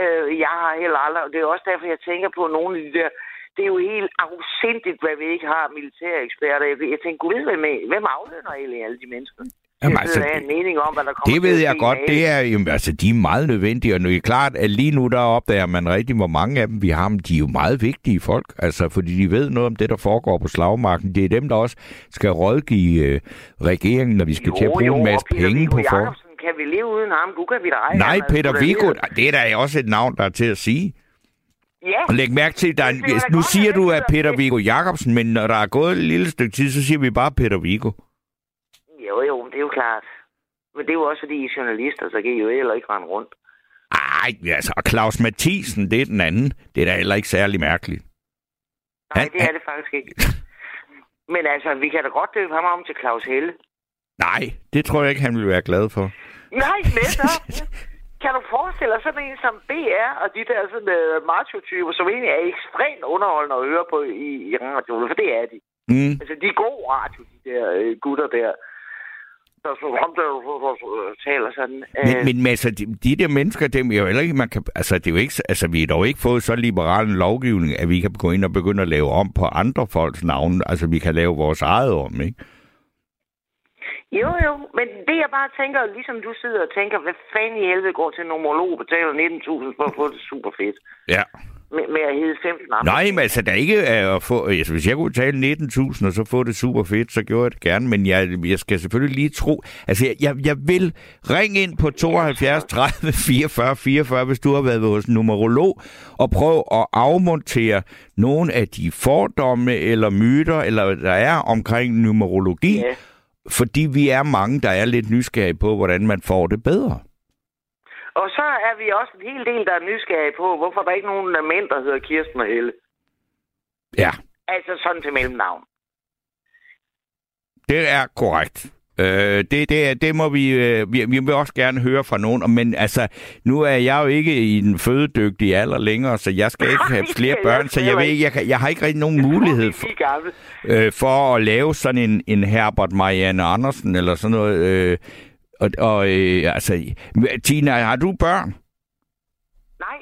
Øh, jeg har heller aldrig, og det er også derfor, jeg tænker på nogle af de der, det er jo helt afsindigt, hvad vi ikke har militære eksperter. Jeg, jeg tænker, gud ved, hvem, hvem aflønner egentlig alle de mennesker? Jamen, altså, en mening om, hvad der kommer Det ved jeg godt. med Det er jo, altså, de er meget nødvendige, og det er klart, at lige nu der opdager man rigtig, hvor mange af dem vi har, men de er jo meget vigtige folk, altså, fordi de ved noget om det, der foregår på slagmarken. Det er dem, der også skal rådgive øh, regeringen, når vi skal jo, til at bruge jo, en masse Peter penge Viggo på for. Jacobsen, kan vi leve uden ham? Du kan vi da ej. Nej, Han er Peter Viggo, det er da også et navn, der er til at sige. Ja, Og læg mærke til, der er, Det da nu siger du, det at Peter det. Viggo Jacobsen, men når der er gået et lille stykke tid, så siger vi bare Peter Viggo. Jo, jo, det er jo klart. Men det er jo også, fordi I er journalister, så kan I jo heller ikke rende rundt. Ej, altså, og Claus Mathisen, det er den anden. Det er da heller ikke særlig mærkeligt. Nej, Han- det er det faktisk ikke. Men altså, vi kan da godt døbe ham om til Claus Helle. Nej, det tror jeg ikke, han vil være glad for. Nej, (laughs) netop. kan du forestille dig sådan en som BR og de der sådan uh, macho-typer, som egentlig er ekstremt underholdende at høre på i, i radioen, for det er de. Mm. Altså, de er god radio, de der øh, gutter der. Der er sådan, ham der øh, taler sådan. Men, Øh, men, men altså, de, de der mennesker, dem er jo heller ikke, man kan, altså, det er jo ikke, altså, vi har dog ikke fået så liberal en lovgivning, at vi kan gå ind og begynde at lave om på andre folks navne. Altså, vi kan lave vores eget om, ikke? Jo, jo, men det jeg bare tænker, ligesom du sidder og tænker, hvad fanden i helvede går til en nomolog og betaler 19.000 for at få det super fedt. Ja. Med, med at hedde 15 andre. Nej, men altså, der er ikke er at få... Altså, hvis jeg kunne betale 19.000 og så få det super fedt, så gjorde jeg det gerne. Men jeg, jeg skal selvfølgelig lige tro... Altså, jeg, jeg, jeg vil ringe ind på 72 30 44 44, hvis du har været hos en numerolog, og prøve at afmontere nogle af de fordomme eller myter, eller hvad der er omkring numerologi. Ja. Fordi vi er mange, der er lidt nysgerrige på, hvordan man får det bedre. Og så er vi også en hel del, der er nysgerrige på, hvorfor der ikke er nogen af mænd, der hedder Kirsten og Helle. Ja, Altså sådan til mellemnavn. Det er korrekt. Øh, det, det, det må vi, øh, vi... Vi vil også gerne høre fra nogen. Men altså, nu er jeg jo ikke i den fødedygtige alder længere, så jeg skal ikke have flere (laughs) børn, så jeg, ved, ikke, jeg, kan- jeg har ikke rigtig nogen (laughs) mulighed for, øh, for at lave sådan en, en Herbert Marianne Andersen eller sådan noget. Øh, og, og øh, altså, Tina, har du børn? Nej.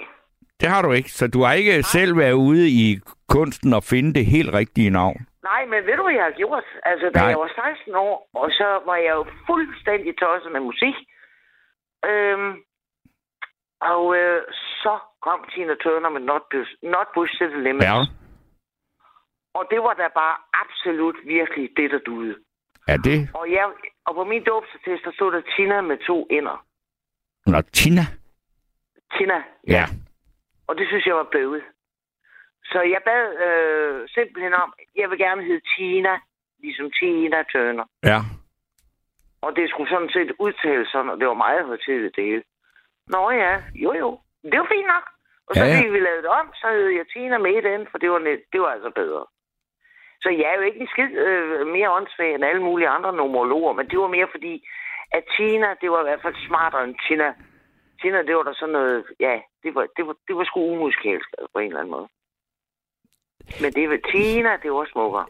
Det har du ikke, så du har ikke selv været ude i kunsten og finde det helt rigtige navn. Nej, men ved du, hvad jeg har gjort? Altså, da Nej. jeg var 16 år, og så var jeg jo fuldstændig tosset med musik. Øhm, og øh, så kom Tina Turner med Not Bush, Not Bush to the Limit. Ja. Og det var da bare absolut virkelig det, der duede. Er det? Og, jeg, og på min dåbsattest, der stod der Tina med to ender. Nå, Tina? Tina. Ja. Og det synes jeg var bøvet. Så jeg bad øh, simpelthen om, jeg vil gerne hedde Tina, ligesom Tina Turner. Ja. Og det skulle sådan set udtales sådan, og det var meget højtidligt det hele. Nå ja, jo jo. Det var fint nok. Og så Ja, ja. vi lavet det om, så hed jeg Tina med den, for det var, net, det var altså bedre. Så jeg er jo ikke en skid øh, mere åndssvag end alle mulige andre numerologer, men det var mere fordi, at Tina, det var i hvert fald smartere end Tina. Tina, det var der sådan noget, ja, det var, det var, det var sgu umusikalsk altså, på en eller anden måde. Men det var Tina, det var smukkere.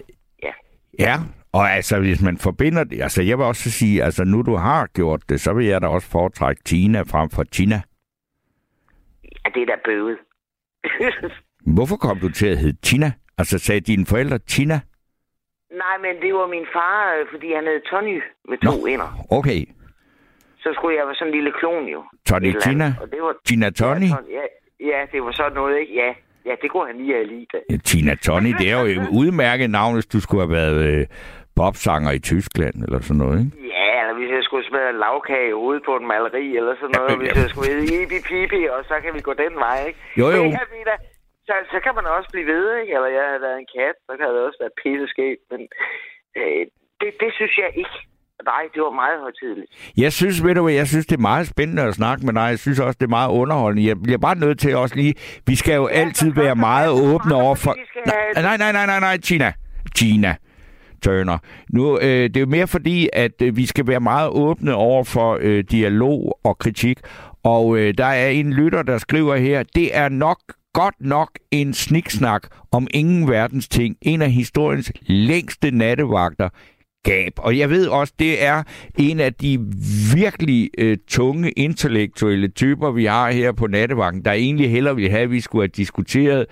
Ja, og altså, hvis man forbinder det... Altså, jeg vil også sige, altså, nu du har gjort det, så vil jeg da også foretrække Tina frem for Tina. Ja, det er da bøvet. Hvorfor kom du til at hedde Tina? Altså, sagde dine forældre Tina? Nej, men det var min far, øh, fordi han hed Tony med to Nå. ender. Okay. Så skulle jeg være sådan en lille klon jo. Tony Tina? Og det var, Tina Tony? Ja, Tony- ja, ja, det var sådan noget, ikke? Ja, ja det kunne han lige have lige da. Ja, Tina Tony, det er jo et udmærket navn, hvis du skulle have været øh, bobsanger i Tyskland, eller sådan noget, ikke? Ja, eller hvis jeg skulle en lavkage i hovedet på en maleri, eller sådan noget. Ja, Hvis ja. jeg skulle hedde Ibi Pipi, og så kan vi gå den vej, ikke? Jo, jo. Men jeg så, så kan man også blive ved, ikke? Eller jeg havde været en kat, så kan det også være pisseskægt. Men øh, det, det synes jeg ikke. Nej, det var meget højtidligt. Jeg synes, ved du hvad, jeg synes, det er meget spændende at snakke med dig. Jeg synes også, det er meget underholdende. Jeg bliver bare nødt til også lige... Vi skal jo altid være meget åbne over for... Nej, nej, nej, nej, nej, Tina. Tina. Turner. Nu, øh, det er jo mere fordi, at øh, vi skal være meget åbne over for øh, dialog og kritik. Og øh, der er en lytter, der skriver her, det er nok godt nok en sniksnak om ingen verdens ting. En af historiens længste nattevagter gab. Og jeg ved også, det er en af de virkelig øh, tunge intellektuelle typer, vi har her på nattevagten, der egentlig hellere ville have, at vi skulle have diskuteret,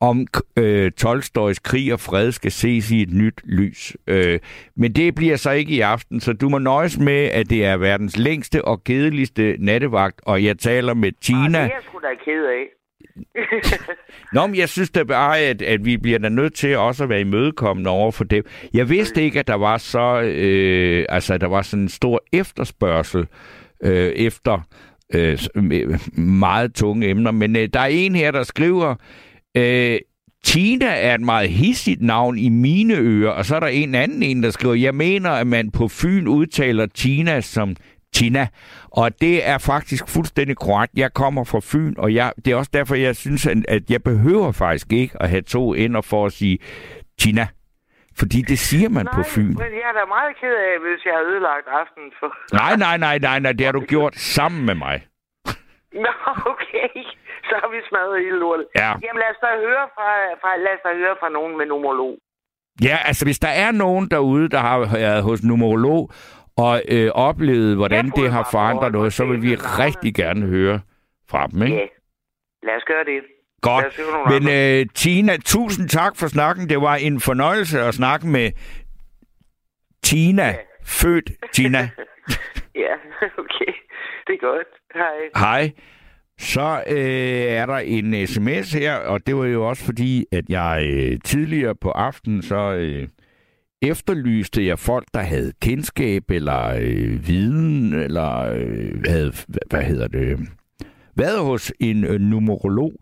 om øh, Tolstojs krig og fred skal ses i et nyt lys. Øh, men det bliver så ikke i aften, så du må nøjes med, at det er verdens længste og kedeligste nattevagt, og jeg taler med Ah, Tina. det er jeg sgu da ked af. Nå, men jeg synes da bare, at, at vi bliver da nødt til også at være imødekommende over for dem. Jeg vidste ikke, at der var så, øh, altså, at der var sådan en stor efterspørgsel øh, efter øh, øh, meget tunge emner. Men øh, der er en her, der skriver, øh, Tina er et meget hissigt navn i mine ører, og så er der en anden en, der skriver, jeg mener, at man på Fyn udtaler Tina som Tina, og det er faktisk fuldstændig korrekt. Jeg kommer fra Fyn, og jeg, det er også derfor, jeg synes, at- jeg behøver faktisk ikke at have to ender for at sige Tina. Fordi det siger man Nej, på Fyn. men jeg er da meget ked af, hvis jeg har ødelagt aftenen for... Nej, nej, nej, nej, nej, det har du gjort sammen med mig. (laughs) Nå, okay. Så har vi smadret hele lortet. Ja. Jamen lad os da høre fra, fra, lad os da høre fra nogen med numerolog. Ja, altså hvis der er nogen derude, der har været hos numerolog og øh, oplevet, hvordan det har forandret noget, så vil vi rigtig gerne høre fra dem, ikke? Ja. Lad os gøre det. Godt. Men øh, Tina, tusind tak for snakken. Det var en fornøjelse at snakke med Tina, Ja. født Tina. (laughs) Ja, okay. Det er godt. Hej. Hej. Så øh, er der en sms her, og det var jo også fordi, at jeg øh, tidligere på aftenen så øh, efterlyste jeg folk, der havde kendskab eller øh, viden, eller øh, havde, hvad, hedder det, været hos en øh, numerolog.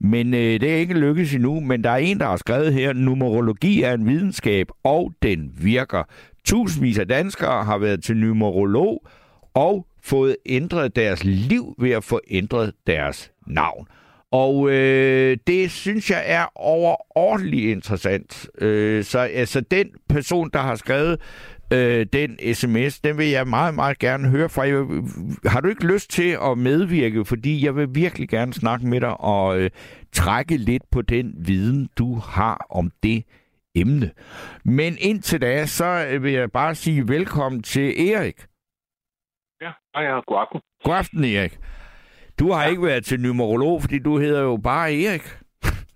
Men øh, det er ikke lykkedes endnu, men der er en, der har skrevet her, numerologi er en videnskab, og den virker. Tusindvis af danskere har været til numerolog og fået ændret deres liv ved at få ændret deres navn. Og øh, det synes jeg er overordentligt interessant. Øh, så altså, den person, der har skrevet øh, den sms, den vil jeg meget, meget gerne høre fra. Jeg, har du ikke lyst til at medvirke? Fordi jeg vil virkelig gerne snakke med dig og øh, trække lidt på den viden, du har om det emne. Men indtil da, så øh, vil jeg bare sige velkommen til Erik. Ja, hej, jeg er god aften. God aften, Erik. Du har ikke været til numerolog, fordi du hedder jo bare Erik.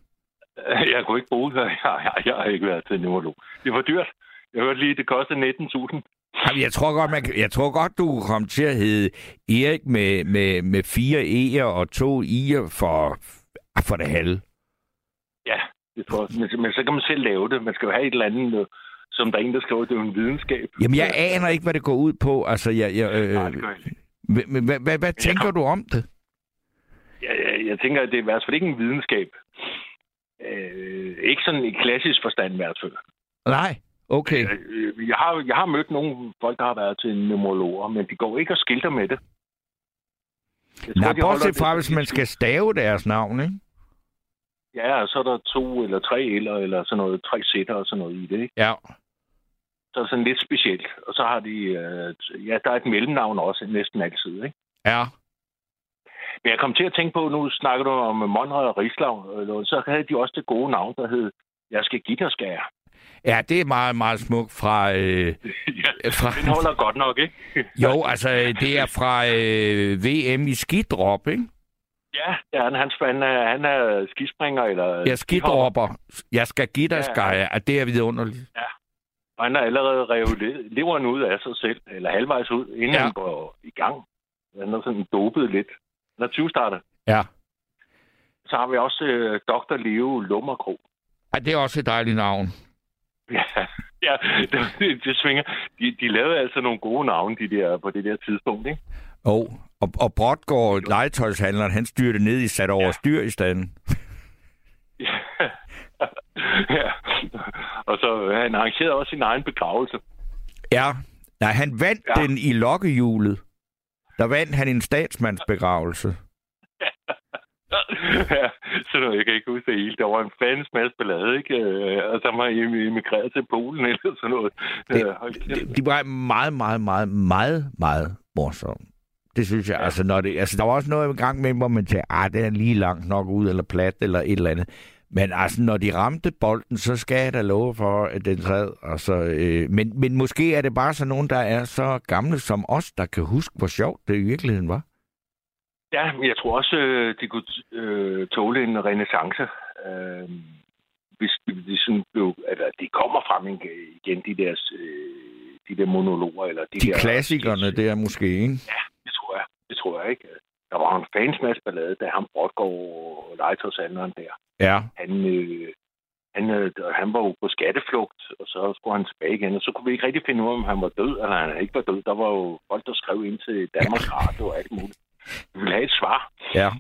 (laughs) Jeg kunne ikke bruge det. (laughs) Jeg, jeg, jeg har ikke været til neurolog. Det var dyrt. Jeg hørte lige, det kostede 19.000. Jamen, jeg tror godt, man, jeg tror godt, du kunne komme til at hedde Erik med, med, med fire E'er og to I'er for, for det halve. Ja, det tror jeg. Men, men så kan man selv lave det. Man skal jo have et eller andet, som der er en, der skriver, det er jo en videnskab. Jamen, jeg aner ikke, hvad det går ud på. Altså, jeg, jeg, øh, Nej, det gør jeg ikke. hvad tænker du om det? Jeg, jeg, tænker, at det er i hvert fald ikke en videnskab. Øh, ikke sådan i klassisk forstand i hvert fald. Nej, Okay. Øh, Jeg har, jeg har mødt nogle folk, der har været til numerologer, men de går ikke og skilter med det. Jeg Nej, de holder bortset fra, hvis man skal stave deres navn, ikke? Ja, og så er der to eller tre eller, eller sådan noget, tre sætter og sådan noget i det, ikke? Ja. Så er sådan lidt specielt. Og så har de, øh, ja, der er et mellemnavn også næsten altid, ikke? Ja. Men jeg kom til at tænke på, nu snakker du om Monrad og Rislav, øh, så havde de også det gode navn, der hed Jeg skal give dig skære. Ja, det er meget, meget smukt fra... Øh, (laughs) ja, fra den holder godt nok, ikke? (laughs) jo, altså, det er fra øh, VM i skidrop, ikke? Ja, ja han, han, han, er, han er skispringer, eller... Jeg skidropper. Jeg skal give dig Ja. skære. Ja, det er vidunderligt. Og han har allerede revet le- leveren ud af sig selv, eller halvvejs ud, inden Ja. ja. han går i gang. Han er sådan dopet lidt. Er 20 starter. Ja. Så har vi også øh, Dr. Leo Lummerkro. ja. det er også et dejligt navn. (laughs) Ja, ja det, det svinger. De, de lavede altså nogle gode navne, de der, på det der tidspunkt, ikke? Oh. Og, og Brodgaard, legetøjshandleren, han styrte ned i sat over Ja. styr i standen. (laughs) Ja. ja. Og så øh, han arrangerede også sin egen begravelse. Ja. Nej, han vandt. Ja. den i lokkehjulet. Der vandt han en statsmandsbegravelse. ja, så nu, jeg kan ikke huske det hele. Der var en fandens masse ballade, ikke? Øh, Og så var emigreret til Polen eller sådan noget. Det- Øh, kæft. De, var meget, meget, meget, meget, meget morsomme. Det synes jeg. Ja. Altså, når det, altså, der var også noget i gang med, hvor man tænkte, ah, det er lige langt nok ud, eller plat, eller et eller andet. Men altså, når de ramte bolden, så skal jeg da love for, at den sad. Altså, øh, men, men måske er det bare sådan nogen, der er så gamle som os, der kan huske, hvor sjovt det i virkeligheden var. Ja, jeg tror også, øh, de kunne øh, tåle en renaissance. Øh, hvis de sådan blev, eller de kommer frem igen- de der, øh, de der monologer. Eller de, De der, klassikerne der måske, ikke? Det tror jeg. Det tror jeg ikke. Der var en fans masse ballade, da ham Brodgaard og legetøjshandleren der. Ja. Han, øh, han, øh, han var jo på skatteflugt, og så skulle han tilbage igen, og så kunne vi ikke rigtig finde ud af, om han var død, eller han ikke var død. Der var jo folk, der skrev ind til Danmarks Radio og alt muligt. Vi ville have et svar. Ja.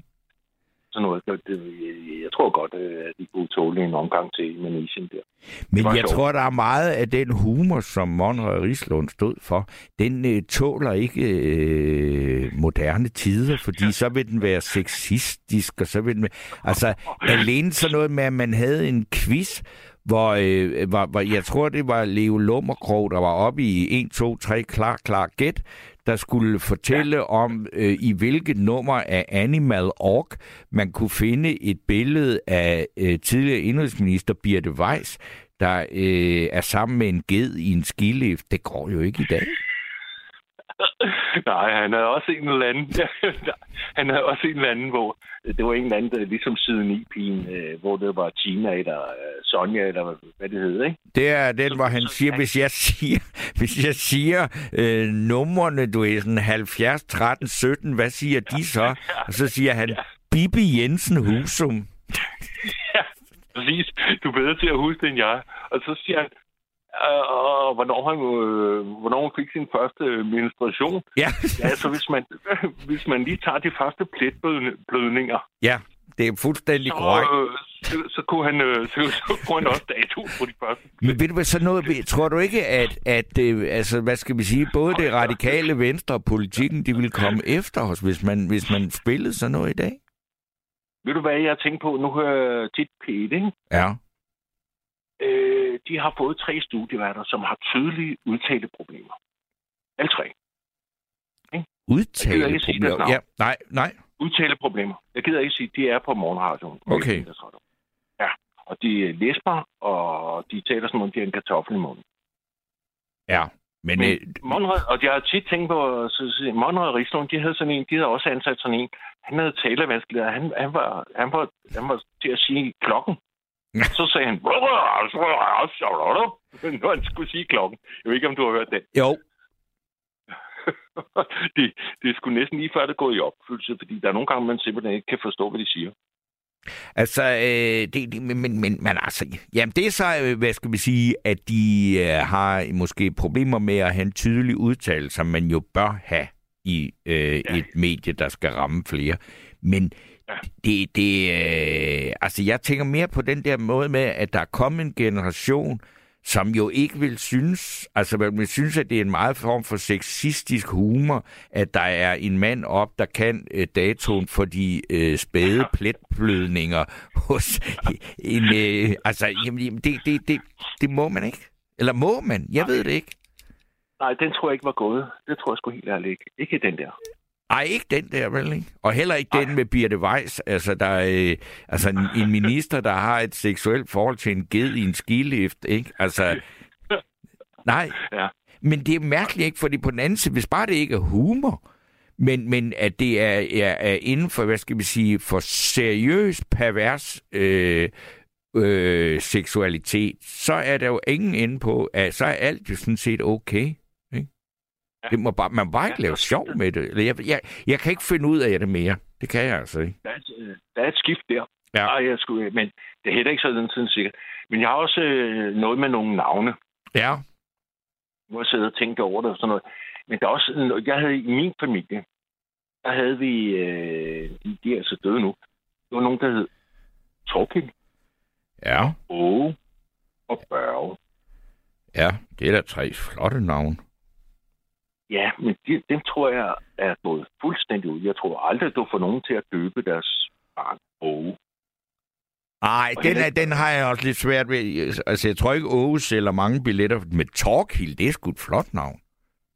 Sådan noget. Det, det, jeg, tror godt, øh, at de kunne tåle en omgang til Manesien der. Men jeg sjovt. tror, der er meget af den humor, som Monrad Rislund stod for, den øh, tåler ikke øh, moderne tider, fordi (laughs) så vil den være sexistisk, og så vil den. Altså, alene sådan noget med, at man havde en quiz, hvor, øh, hvor, hvor jeg tror, det var Leo Lummerkrog, der var oppe i 1, 2, 3, klar, klar, gæt, der skulle fortælle ja. om, øh, i hvilket nummer af Animal Org man kunne finde et billede af øh, tidligere indrigsminister Birte Weiss, der øh, er sammen med en ged i en skilift. Det går jo ikke i dag. (laughs) (laughs) Nej, han havde også en eller anden... (laughs) han havde også en eller anden, hvor det var en eller anden, der ligesom siden i pigen, øh, hvor det var Tina eller øh, Sonja, eller hvad- det hed, ikke? Det er den, hvor han siger, hvis jeg siger, (laughs) hvis jeg siger øh, numrene, du er sådan 70, 13, 17, hvad siger de så? Og så siger han, Bibi Jensen Husum. Ja, præcis. Du er bedre til at huske det end jeg. Og så siger han, og hvornår han, øh, hvornår han fik sin første menstruation. Ja, (laughs) Ja, så hvis man, (laughs) hvis man lige tager de første pletblødninger, ja det er fuldstændig korrekt. øh, så, så, kunne han, øh, (laughs) så, så kunne han også dato på de første. Men ved du hvad, så noget, tror du ikke, at, at øh, altså, hvad skal vi sige, både det radikale venstre og politikken, de vil komme efter os, hvis man, hvis man spillede sådan noget i dag? Ved du hvad, jeg tænkt på? Nu hører jeg tit P1, ikke? Ja. Øh, de har fået tre studieværter, som har tydelige udtalte problemer. Alle tre. Udtale Jeg ikke sige deres navn. Ja, nej, nej. Udtale problemer. Jeg gider ikke sige, de er på morgenradioen. Okay. Ja, og de læsper, og de taler som om, de er en kartoffel i munden. Ja, men... Men Øh, Monrad, og jeg har tit tænkt på, så, Monrad og Rigslund, de havde sådan en, de havde også ansat sådan en. Han havde talevanskeligheder. Han, han, var, han, var, han var til at sige klokken. Så sagde han, når han skulle sige klokken. Jeg ved ikke, om du har hørt det. jo, (laughs) det, det sgu næsten lige før det går i opfyldelse, fordi der er nogle gange, man simpelthen ikke kan forstå, hvad de siger. altså, øh, det, det, men, men, men altså, jamen det er så, øh, hvad skal vi sige, at de øh, har måske problemer med at have en tydelig udtalelse, som man jo bør have i øh, ja. et medie, der skal ramme flere. Men Ja. det, det øh, altså jeg tænker mere på den der måde med, at der er kommet en generation, som jo ikke vil synes, altså man synes, at det er en meget form for sexistisk humor, at der er en mand op, der kan øh, datoen for de øh, spæde pletblødninger hos en... Øh, altså, jamen, det, det, det, det må man ikke. Eller må man? Jeg ved det ikke. Nej, den tror jeg ikke var gået. Det tror jeg sgu helt ærligt ikke. Ikke den der. Ej, ikke den der, vel ikke? Og heller ikke Ej. den med Birte Weiss. Altså, der er øh, altså en, en minister, der har et seksuelt forhold til en ged i en skilift, ikke? Altså, nej. Ja. Men det er mærkeligt, ikke? Fordi på den anden side, hvis bare det ikke er humor, men, men at det er, er, er inden for, hvad skal vi sige, for seriøs pervers øh, øh, seksualitet, så er der jo ingen inde på, at så er alt jo sådan set okay. Ja. Det må bare, man må bare ikke ja, lave sjov med det. Jeg, jeg, jeg kan ikke finde ud af det mere. Det kan jeg altså ikke. Der er et, der er et skift der. Ja. Ej, jeg skulle, men det er heller ikke sådan tiden sikkert. Men jeg har også øh, noget med nogle navne. Ja. Nu har jeg siddet og tænkt over det og sådan noget. Men der er også, jeg havde i min familie, der havde vi, øh, de, de er altså døde nu, det var nogen, der hed Torkild. Ja. Åge og Børge. Ja, det er da tre flotte navne. Ja, men de, dem tror jeg er gået fuldstændig ud. Jeg tror aldrig, du får nogen til at døbe deres barn Åge. Nej, den, er, den har jeg også lidt svært ved. Altså, jeg tror ikke, Åge sælger mange billetter med Torkild. Det er sgu et flot navn.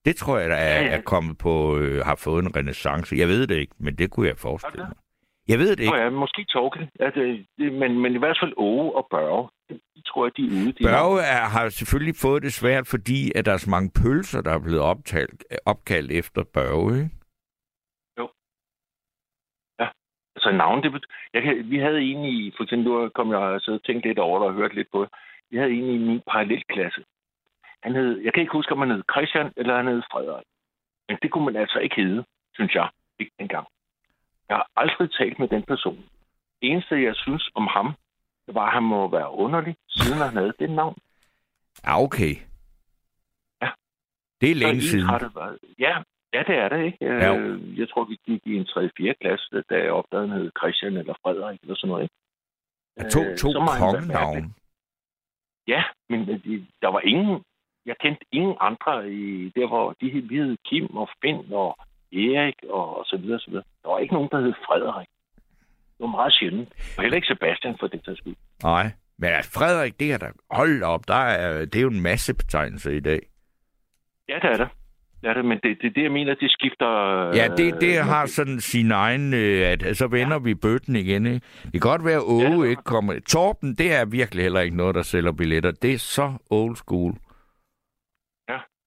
Det tror jeg, der er, ja, ja. er kommet på, øh, har fået en renaissance. Jeg ved det ikke, men det kunne jeg forestille mig. Jeg ved det ikke. Ja, måske Torkild, ja, det, det, men, men i hvert fald Åge og Børge, de tror jeg, de er ude. De Børge er, har selvfølgelig fået det svært, fordi at der er så mange pølser, der er blevet optalt, opkaldt efter Børge, ikke? Jo. Ja, altså navn, det jeg kan, vi havde en i, for eksempel nu kom jeg og siddet og tænkt lidt over det og hørt lidt på det. Vi havde en i min parallelklasse. Han hed, jeg kan ikke huske, om han hed Christian eller han hed Frederik. Men det kunne man altså ikke hedde, synes jeg, ikke engang. Jeg har aldrig talt med den person. Det eneste, jeg synes om ham, var, han må være underlig, siden han havde det navn. Ja, okay. Ja. Det er længe siden. Har det været... Ja, ja, det er det, ikke? Ja. Øh, Jeg tror, vi gik i en 3-4 klasse, da jeg opdagede, han hed Christian eller Frederik eller sådan noget, ikke? Ja, to Øh, to kongenavn. Ja, men øh, de, der var ingen... Jeg kendte ingen andre i der, hvor de hed, Kim og Finn og Erik og, så videre, så videre. Der var ikke nogen, der hed Frederik. Det var meget sjældent. Og heller ikke Sebastian for det tages skyld. Nej. Men altså, Frederik, det er der. Hold op, der er, det er jo en masse betegnelse i dag. Ja, det er det. Det er det, men det er det, det, jeg mener, det skifter... Ja, det, det øh, har sådan sin egen, øh, at så vender vi bøtten igen. Ikke? Det kan godt være, at Åge Ja, det ja, ikke kommer. Torben, det er virkelig heller ikke noget, der sælger billetter. Det er så old school.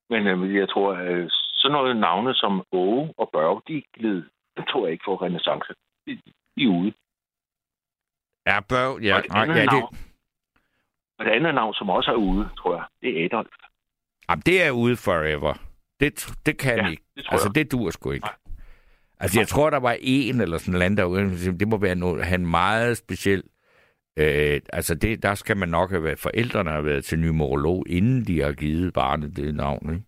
Men øh, jeg tror, øh, sådan noget navne som Åge og Børge, de glid. Det tror jeg ikke får renaissance. De, de er ude. Ja, bør, ja, Og et nej, andet ja, det, navn- Og det andet navn, som også er ude, tror jeg, det er Adolf. jamen, det er ude forever. Det, det kan Ja, ikke. det Altså, jeg. det dur sgu ikke. Altså, jeg tror, der var en eller sådan land derude. Det må være noget, han meget speciel. Øh, altså, det, der skal man nok have været, forældrene har været til numerolog, inden de har givet barnet det navn, ikke?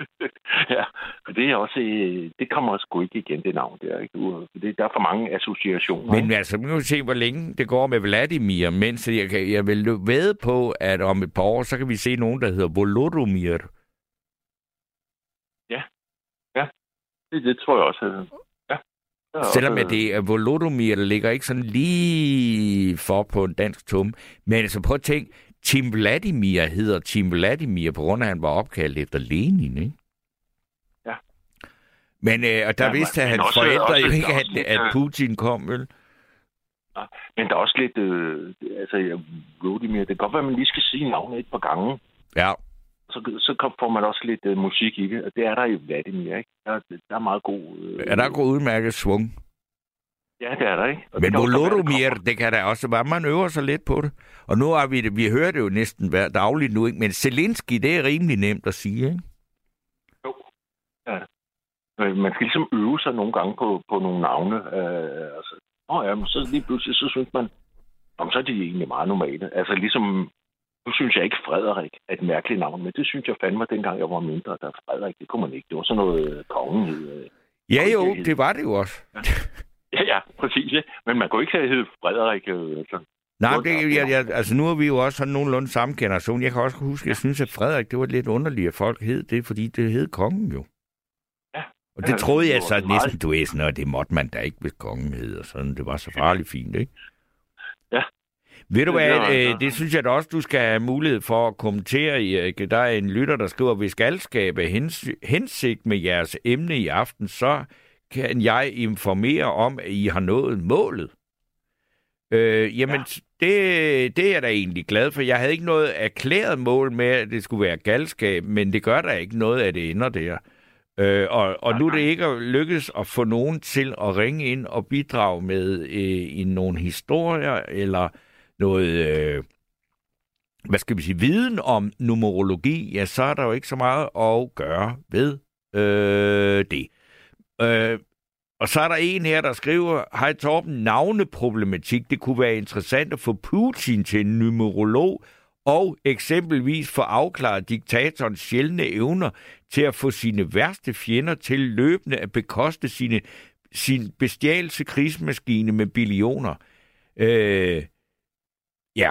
(laughs) ja, og det er også, øh, det kommer sgu ikke igen, det navn der. Ikke? Det, der er for mange associationer. Men altså, nu se, hvor længe det går med Vladimir, mens jeg, kan, jeg vil ved på, at om et par år, så kan vi se nogen, der hedder Volodymyr. det, det tror jeg også. øh, Ja. Selvom også, at det er Volodymyr, der ligger ikke sådan lige for på en dansk tum. Men altså prøv at tænke, Tim Vladimir hedder Tim Vladimir, på grund af, at han var opkaldt efter Lenin, ikke? Ja. Men øh, og der Ja, ja, vidste men hans også- forældre også- jo ikke, at, lidt, at Putin kom, vel? Men der er også lidt... Øh, altså, jeg Vladimir, det kan godt være, at man lige skal sige navnet et par gange. Ja. Så, så får man også lidt øh, musik i det, og det er der i Vladimir, ikke? Der, der er meget god... Øh, Ja, der går udmærket svung. Ja, det er der, ikke? Og Men Volodymyr, det kan da også være, man øver sig lidt på det. Og nu har vi det, vi hører det jo næsten hver dagligt nu, ikke? Men Zelensky, det er rimelig nemt at sige, ikke? Jo. Ja. Man skal ligesom øve sig nogle gange på, på nogle navne. Øh, altså, Åh ja, men så lige pludselig, så synes man, om så er de egentlig meget normale. Altså ligesom, nu synes jeg ikke Frederik er et mærkeligt navn, men det synes jeg fandme, dengang jeg var mindre, der Frederik, det kunne man ikke. Det var sådan noget kongen øh. Ja jo, det var det jo også. Ja, ja, præcis. Ja. Men man kunne ikke have heddet Frederik. Øh, altså. Nej, det, jeg, jeg, altså nu er vi jo også sådan nogenlunde samme generation. Jeg kan også huske, jeg synes, at Frederik, det var lidt underligt, at folk hed det, fordi det hed kongen jo. Ja. Og det Ja, troede jeg så meget- næsten, du ved, sådan, og det måtte man da ikke, hvis kongen hed, og sådan. Det var så farligt fint, ikke? Ja. Ved du hvad, øh, det synes jeg da også, du skal have mulighed for at kommentere. Erik. Der er en lytter, der skriver, hvis galskab er hens- hensigt med jeres emne i aften, så kan jeg informere om, at I har nået målet. Øh, jamen, ja. det, det er jeg da egentlig glad for. Jeg havde ikke noget erklæret mål med, at det skulle være galskab, men det gør der ikke noget, at det ender der. Øh, og, og nu er det ikke lykkedes at få nogen til at ringe ind og bidrage med øh, i nogle historier eller noget, øh, hvad skal vi sige, viden om numerologi, ja, så er der jo ikke så meget at gøre ved øh, det. Øh, og så er der en her, der skriver, hej Torben, navneproblematik. Det kunne være interessant at få Putin til en numerolog, og eksempelvis få afklaret diktatorens sjældne evner til at få sine værste fjender til løbende at bekoste sine, sin bestialse krigsmaskine med billioner. Øh, ja.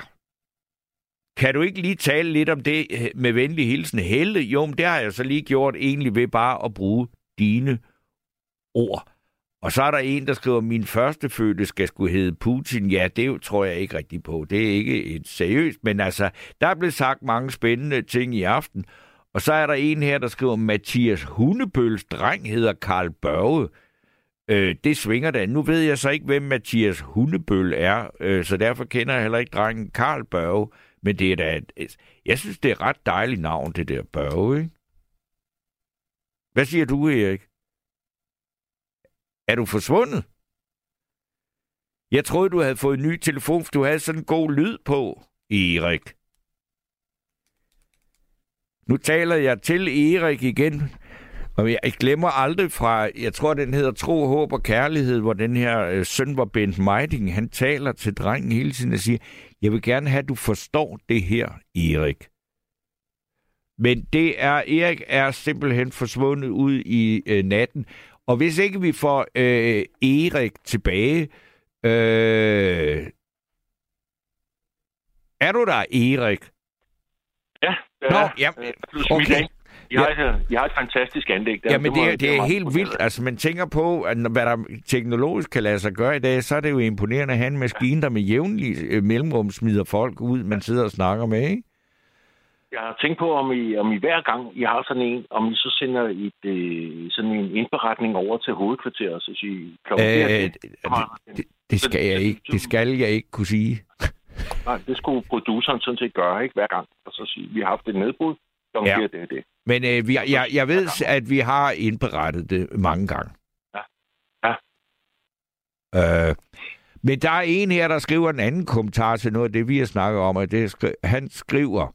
Kan du ikke lige tale lidt om det øh, med venlig hilsen Helle? Jo, men det har jeg så lige gjort egentlig ved bare at bruge dine ord. Og så er der en, der skriver, min første fødte skal skulle hedde Putin. Ja, det tror jeg ikke rigtig på. Det er ikke et seriøst, men altså, der er blevet sagt mange spændende ting i aften. Og så er der en her, der skriver, Mathias Hundebøls dreng hedder Karl Børge. Øh, det svinger da. Nu ved jeg så ikke, hvem Mathias Hundebøl er, øh, så derfor kender jeg heller ikke drengen Karl Børge. Men det er da... Et, jeg synes, det er et ret dejligt navn, det der Børge, ikke? Hvad siger du, Erik? Er du forsvundet? Jeg troede, du havde fået en ny telefon, for du havde sådan en god lyd på, Erik. Nu taler jeg til Erik igen, og jeg glemmer aldrig fra, jeg tror, den hedder Tro, Håb og Kærlighed, hvor den her øh, søn var Bent Meiding, han taler til drengen hele tiden og siger, jeg vil gerne have, at du forstår det her, Erik. Men det er, Erik er simpelthen forsvundet ud i øh, natten. Og hvis ikke vi får øh, Erik tilbage, øh, er du der, Erik? Ja, det Nå, er. ja, Øh, okay. okay. I har, et, I har et fantastisk anlæg der. Jamen, må- det, er, det er meget helt vildt. Altså, man tænker på, at hvad der teknologisk kan lade sig gøre i dag, så er det jo imponerende at have en maskine, der med jævnlig øh, mellemrum smider folk ud, man sidder og snakker med, ikke? Jeg har tænkt på, om I, om I hver gang I har sådan en, om I så sender et, øh, sådan en indberetning over til hovedkvarteret, så siger klokken Øh, øh, det, det, det, skal jeg ikke, det skal jeg ikke kunne sige. (laughs) Nej, det skulle produceren sådan set gøre, ikke hver gang. Og så sige, vi har haft et nedbrud, klokken Ja. det er det. Men øh, vi, jeg, jeg ved, at vi har indberettet det mange gange. Ja. Ja. Øh, men der er en her, der skriver en anden kommentar til noget af det, vi har snakket om. Og det skri- han skriver,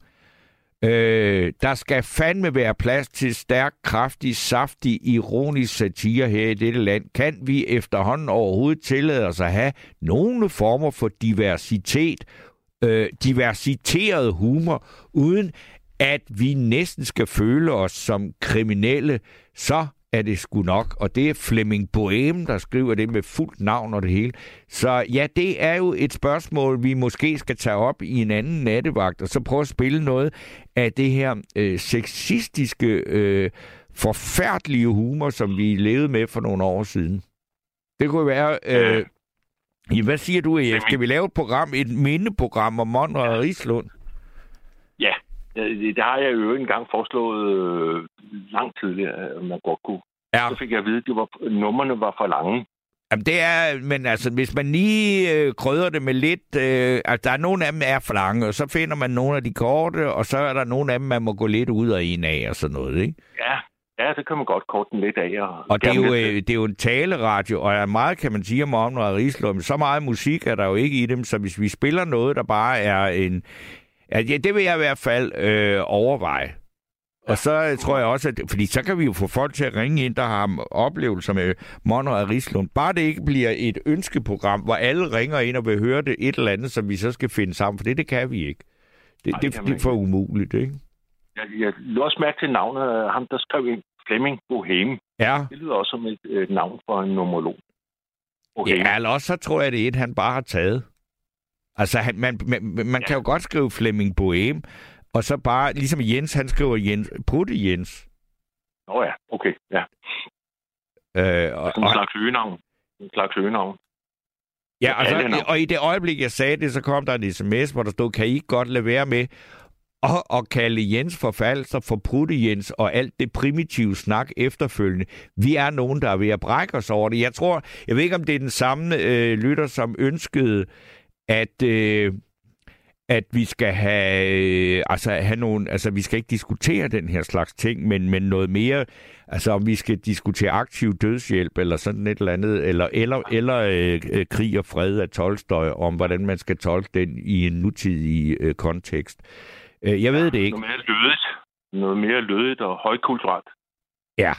øh, der skal fandme være plads til stærk, kraftig, saftig, ironisk satire her i dette land. Kan vi efterhånden overhovedet tillade os at have nogle former for diversitet, øh, diversiteret humor, uden at vi næsten skal føle os som kriminelle, så er det sgu nok. Og det er Flemming Boehm, der skriver det med fuldt navn og det hele. Så ja, det er jo et spørgsmål, vi måske skal tage op i en anden nattevagt, og så prøve at spille noget af det her øh, sexistiske, øh, forfærdelige humor, som vi levede med for nogle år siden. Det kunne være... Øh, ja, hvad siger du, Erik? Skal vi lave et program, et mindeprogram om Monrad og Rislund? Det, har jeg jo engang foreslået øh, langt tidligere, at man godt kunne. Ja. Så fik jeg at vide, at det var, numrene var for lange. Jamen det er, men altså, hvis man lige øh, krydder det med lidt, øh, altså der er nogle af dem er for lange, og så finder man nogle af de korte, og så er der nogle af dem, man må gå lidt ud og ind af og sådan noget, ikke? Ja, ja det kan man godt korte den lidt af. Og, Og det er, jo, øh, det er jo en taleradio, og er meget, kan man sige, om Området Rislund, men så meget musik er der jo ikke i dem, så hvis vi spiller noget, der bare er en... Ja, det det vil jeg i hvert fald øh, overveje. Og så øh, tror jeg også, at... Fordi så kan vi jo få folk til at ringe ind, der har oplevelser med Monrad Rislund. Bare det ikke bliver et ønskeprogram, hvor alle ringer ind og vil høre det et eller andet, som vi så skal finde sammen. For det, det kan vi ikke. Det, Nej, det, det det er for umuligt, ikke? Jeg, jeg lå også mærke til navnet af ham, der skrev ind Flemming Bohem. Ja. Det lyder også som et, et navn for en nomolog. Ja, eller også så tror jeg, det er et, han bare har taget. Altså, han, man, man, man ja. kan jo godt skrive Flemming Boehm, og så bare, ligesom Jens, han skriver Jens, Prutte Jens. Nå oh ja, okay, ja. Øh, og, Sådan en slags øgenavn. En slags øgenavn. Ja, og, så, navn. og i det øjeblik, jeg sagde det, så kom der en sms, hvor der stod, kan I ikke godt lade være med at, at kalde Jens for falser, for Prutte Jens og alt det primitive snak efterfølgende. Vi er nogen, der er ved at brække os over det. Jeg tror, jeg ved ikke, om det er den samme øh, lytter, som ønskede, at... Øh, at vi skal have, øh, altså have nogle, altså vi skal ikke diskutere den her slags ting, men, men noget mere, altså om vi skal diskutere aktiv dødshjælp eller sådan et eller andet, eller, eller, eller øh, øh, krig og fred af Tolstoy, om hvordan man skal tolke den i en nutidig øh, kontekst. Øh, jeg ved det ikke. Noget mere lødigt. Noget mere lødigt og højkulturelt. Ja.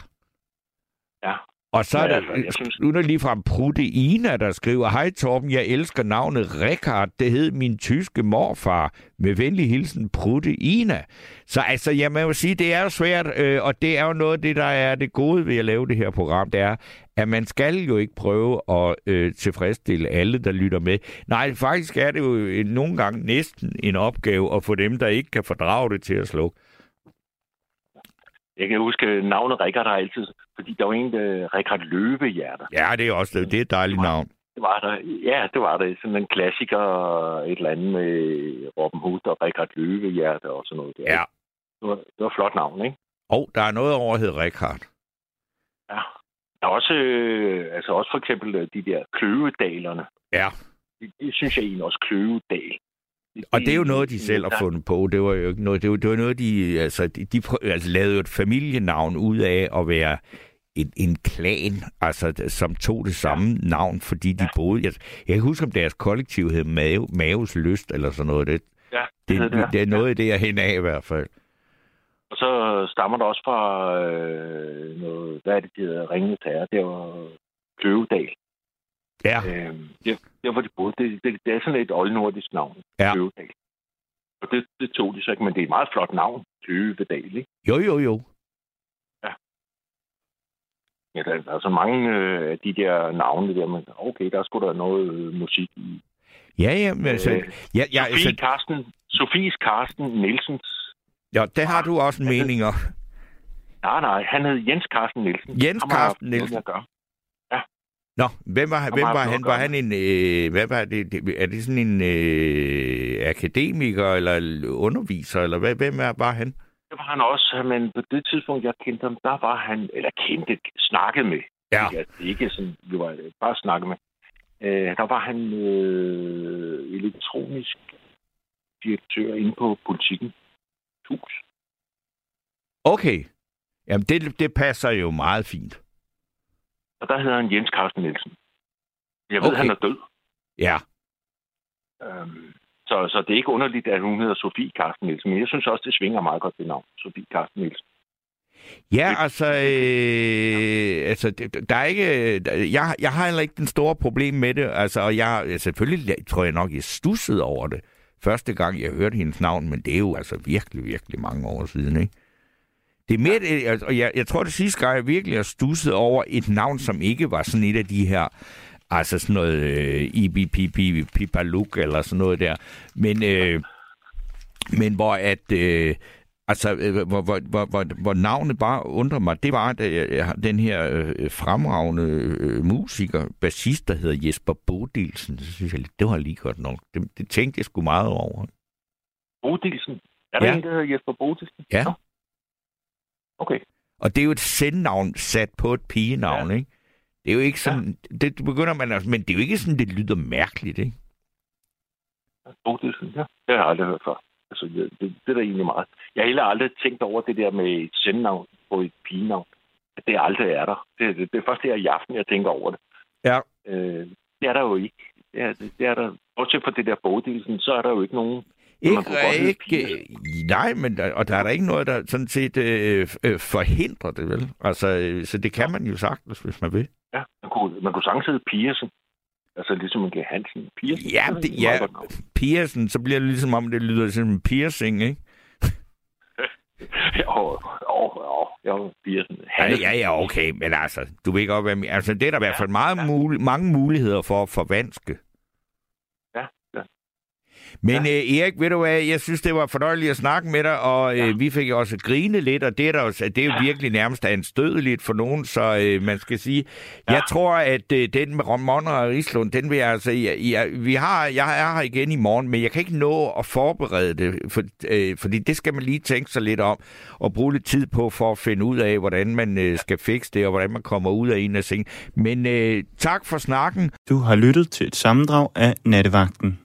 Ja. Og så er der, altså, jeg synes- nu er der lige fra Proteina, der skriver, Hej Torben, jeg elsker navnet Richard. Det hed min tyske morfar. Med venlig hilsen, Proteina. Så altså, jeg må jo sige, det er jo svært, øh, og det er jo noget af det, der er det gode ved at lave det her program, det er, at man skal jo ikke prøve at øh, tilfredsstille alle, der lytter med. Nej, faktisk er det jo nogle gange næsten en opgave at få dem, der ikke kan fordrage det til at slukke. Jeg kan huske navnet Rikard har altid... Fordi der var en, der Rikard Løvehjerter. Ja, det er også det. Det er et dejligt navn. Det var der. Ja, det var det. Sådan en klassiker, et eller andet med Robin Hood og Rikard Løvehjerte og sådan noget. Der. Ja. Det var, det var et flot navn, ikke? Og der er noget over, der hedder Richard. Ja. Der er også, øh, altså også for eksempel øh, de der kløvedalerne. Ja. Det, det synes jeg egentlig også, kløvedal. Og det er jo noget, de selv har fundet på. Det var jo ikke noget, det var, det var noget, de, altså, de, de altså, lavede et familienavn ud af at være en, en klan, altså, som tog det samme ja. navn, fordi de ja. boede... Jeg, jeg kan huske, om deres kollektiv hed Mave, Maves Lyst, eller sådan noget. Det, Ja, det, hed det, det er noget af det, jeg hen af i hvert fald. Og så stammer det også fra øh, noget, hvad er det, de hedder, Ringende Terre. Det var Kløvedal. Ja, Øh, der, der, hvor de boede. Det, det, det er sådan et oldnordisk navn. Ja. Kløvedal. Og det, det tog de så ikke, men det er et meget flot navn. Kløvedal, ikke? jo, jo, jo. Ja, der, der er så mange øh, af de der navne der, men okay, der skulle der noget øh, musik i. Ja, ja, men altså, Øh, ja, ja, Sofie altså, Karsten, Sofies Karsten Nielsens. ja, det har du også en mening om. Nej, nej, han hed Jens Karsten Nielsen. Jens Karsten noget Nielsen. med at gøre. Nå, hvem var, hvem var han? Var han en, øh, hvad var det, det, er det sådan en øh, akademiker eller underviser, eller hvad, hvem er, var han? Det var han også, men på det tidspunkt, jeg kendte ham, der var han, eller kendte, snakket med. Ja. Ikke, at- ikke sådan, vi var øh, bare snakket med. Øh, der var han øh, elektronisk direktør inde på politikken. Hus. Okay. Jamen, det, det passer jo meget fint. Og der hedder han Jens Carsten Nielsen. Jeg ved, Okay. han er død. Ja. Øhm, så, så det er ikke underligt, at hun hedder Sofie Carsten Nielsen. Men jeg synes også, det svinger meget godt det navn. Sofie Carsten Nielsen. Ja, altså, øh, altså det- der er ikke, jeg, jeg har heller ikke den store problem med det, altså, og jeg, selvfølgelig tror jeg nok, jeg stussede over det, første gang jeg hørte hendes navn, men det er jo altså virkelig, virkelig mange år siden, ikke? Det er mere, det, altså, og jeg, jeg tror det sidste gang, jeg virkelig har stusset over et navn, som ikke var sådan et af de her, altså sådan noget øh, Ibi Pipi Pipaluk eller sådan noget der, men, øh, men hvor at, øh, Altså, øh, hvor, hvor, hvor, hvor, hvor navnet bare undrer mig, det var, at øh, den her øh, fremragende øh, musiker, bassist, der hedder Jesper Bodilsen. Det synes jeg, det var lige godt nok. Det, det tænkte jeg sgu meget over. Bodilsen. Er der Ja. ja. en, der hedder Jesper Bodilsen? Ja. Nå. Okay. Og det er jo et sendnavn sat på et pigenavn, ja. ikke? Det er jo ikke sådan, ja. det begynder man men det er jo ikke sådan, det lyder mærkeligt, ikke? Bodilsen, ja. Det har jeg aldrig hørt før. Altså, det, det, det er da egentlig meget. Jeg har heller aldrig tænkt over det der med et sendnavn på et pigenavn. At det aldrig er der. Det, det, det er først her i aften, jeg tænker over det. Ja. Øh, det er der jo ikke. Det er, det, det er der. Bortset fra det der Bodilsen, så er der jo ikke nogen... Ikke, ikke, nej, men der, og der er der ikke noget, der sådan set øh, øh, forhindrer det, vel? Altså, øh, så det kan man jo sagtens, hvis man vil. Ja, man kunne, man kunne sagtens hedde Piersen. Altså ligesom en G. Hansen. Piersen. Ja, det, et ja, piercing, så bliver det ligesom om, det lyder som en piercing, ikke? (laughs) Ja, og, og, ja, Piersen. Ja, ja, ja, okay, men altså, du ved godt, hvad jeg mener. Altså, det er der i hvert fald meget mul- mange muligheder for at forvanske. Ja, ja. Men ja. øh, Erik, ved du hvad, jeg synes, det var fornøjeligt at snakke med dig, og øh, vi fik også grine lidt, og det er, der også, det er jo ja. virkelig nærmest anstødeligt for nogen, så øh, man skal sige, ja. jeg tror, at øh, den med Ramon og Rislund, den vil jeg altså, jeg, jeg, vi har, jeg er her igen i morgen, men jeg kan ikke nå at forberede det, for, øh, fordi det skal man lige tænke sig lidt om, og bruge lidt tid på for at finde ud af, hvordan man øh, skal fikse det, og hvordan man kommer ud af en af ting. Men øh, tak for snakken. Du har lyttet til et sammendrag af Nattevagten.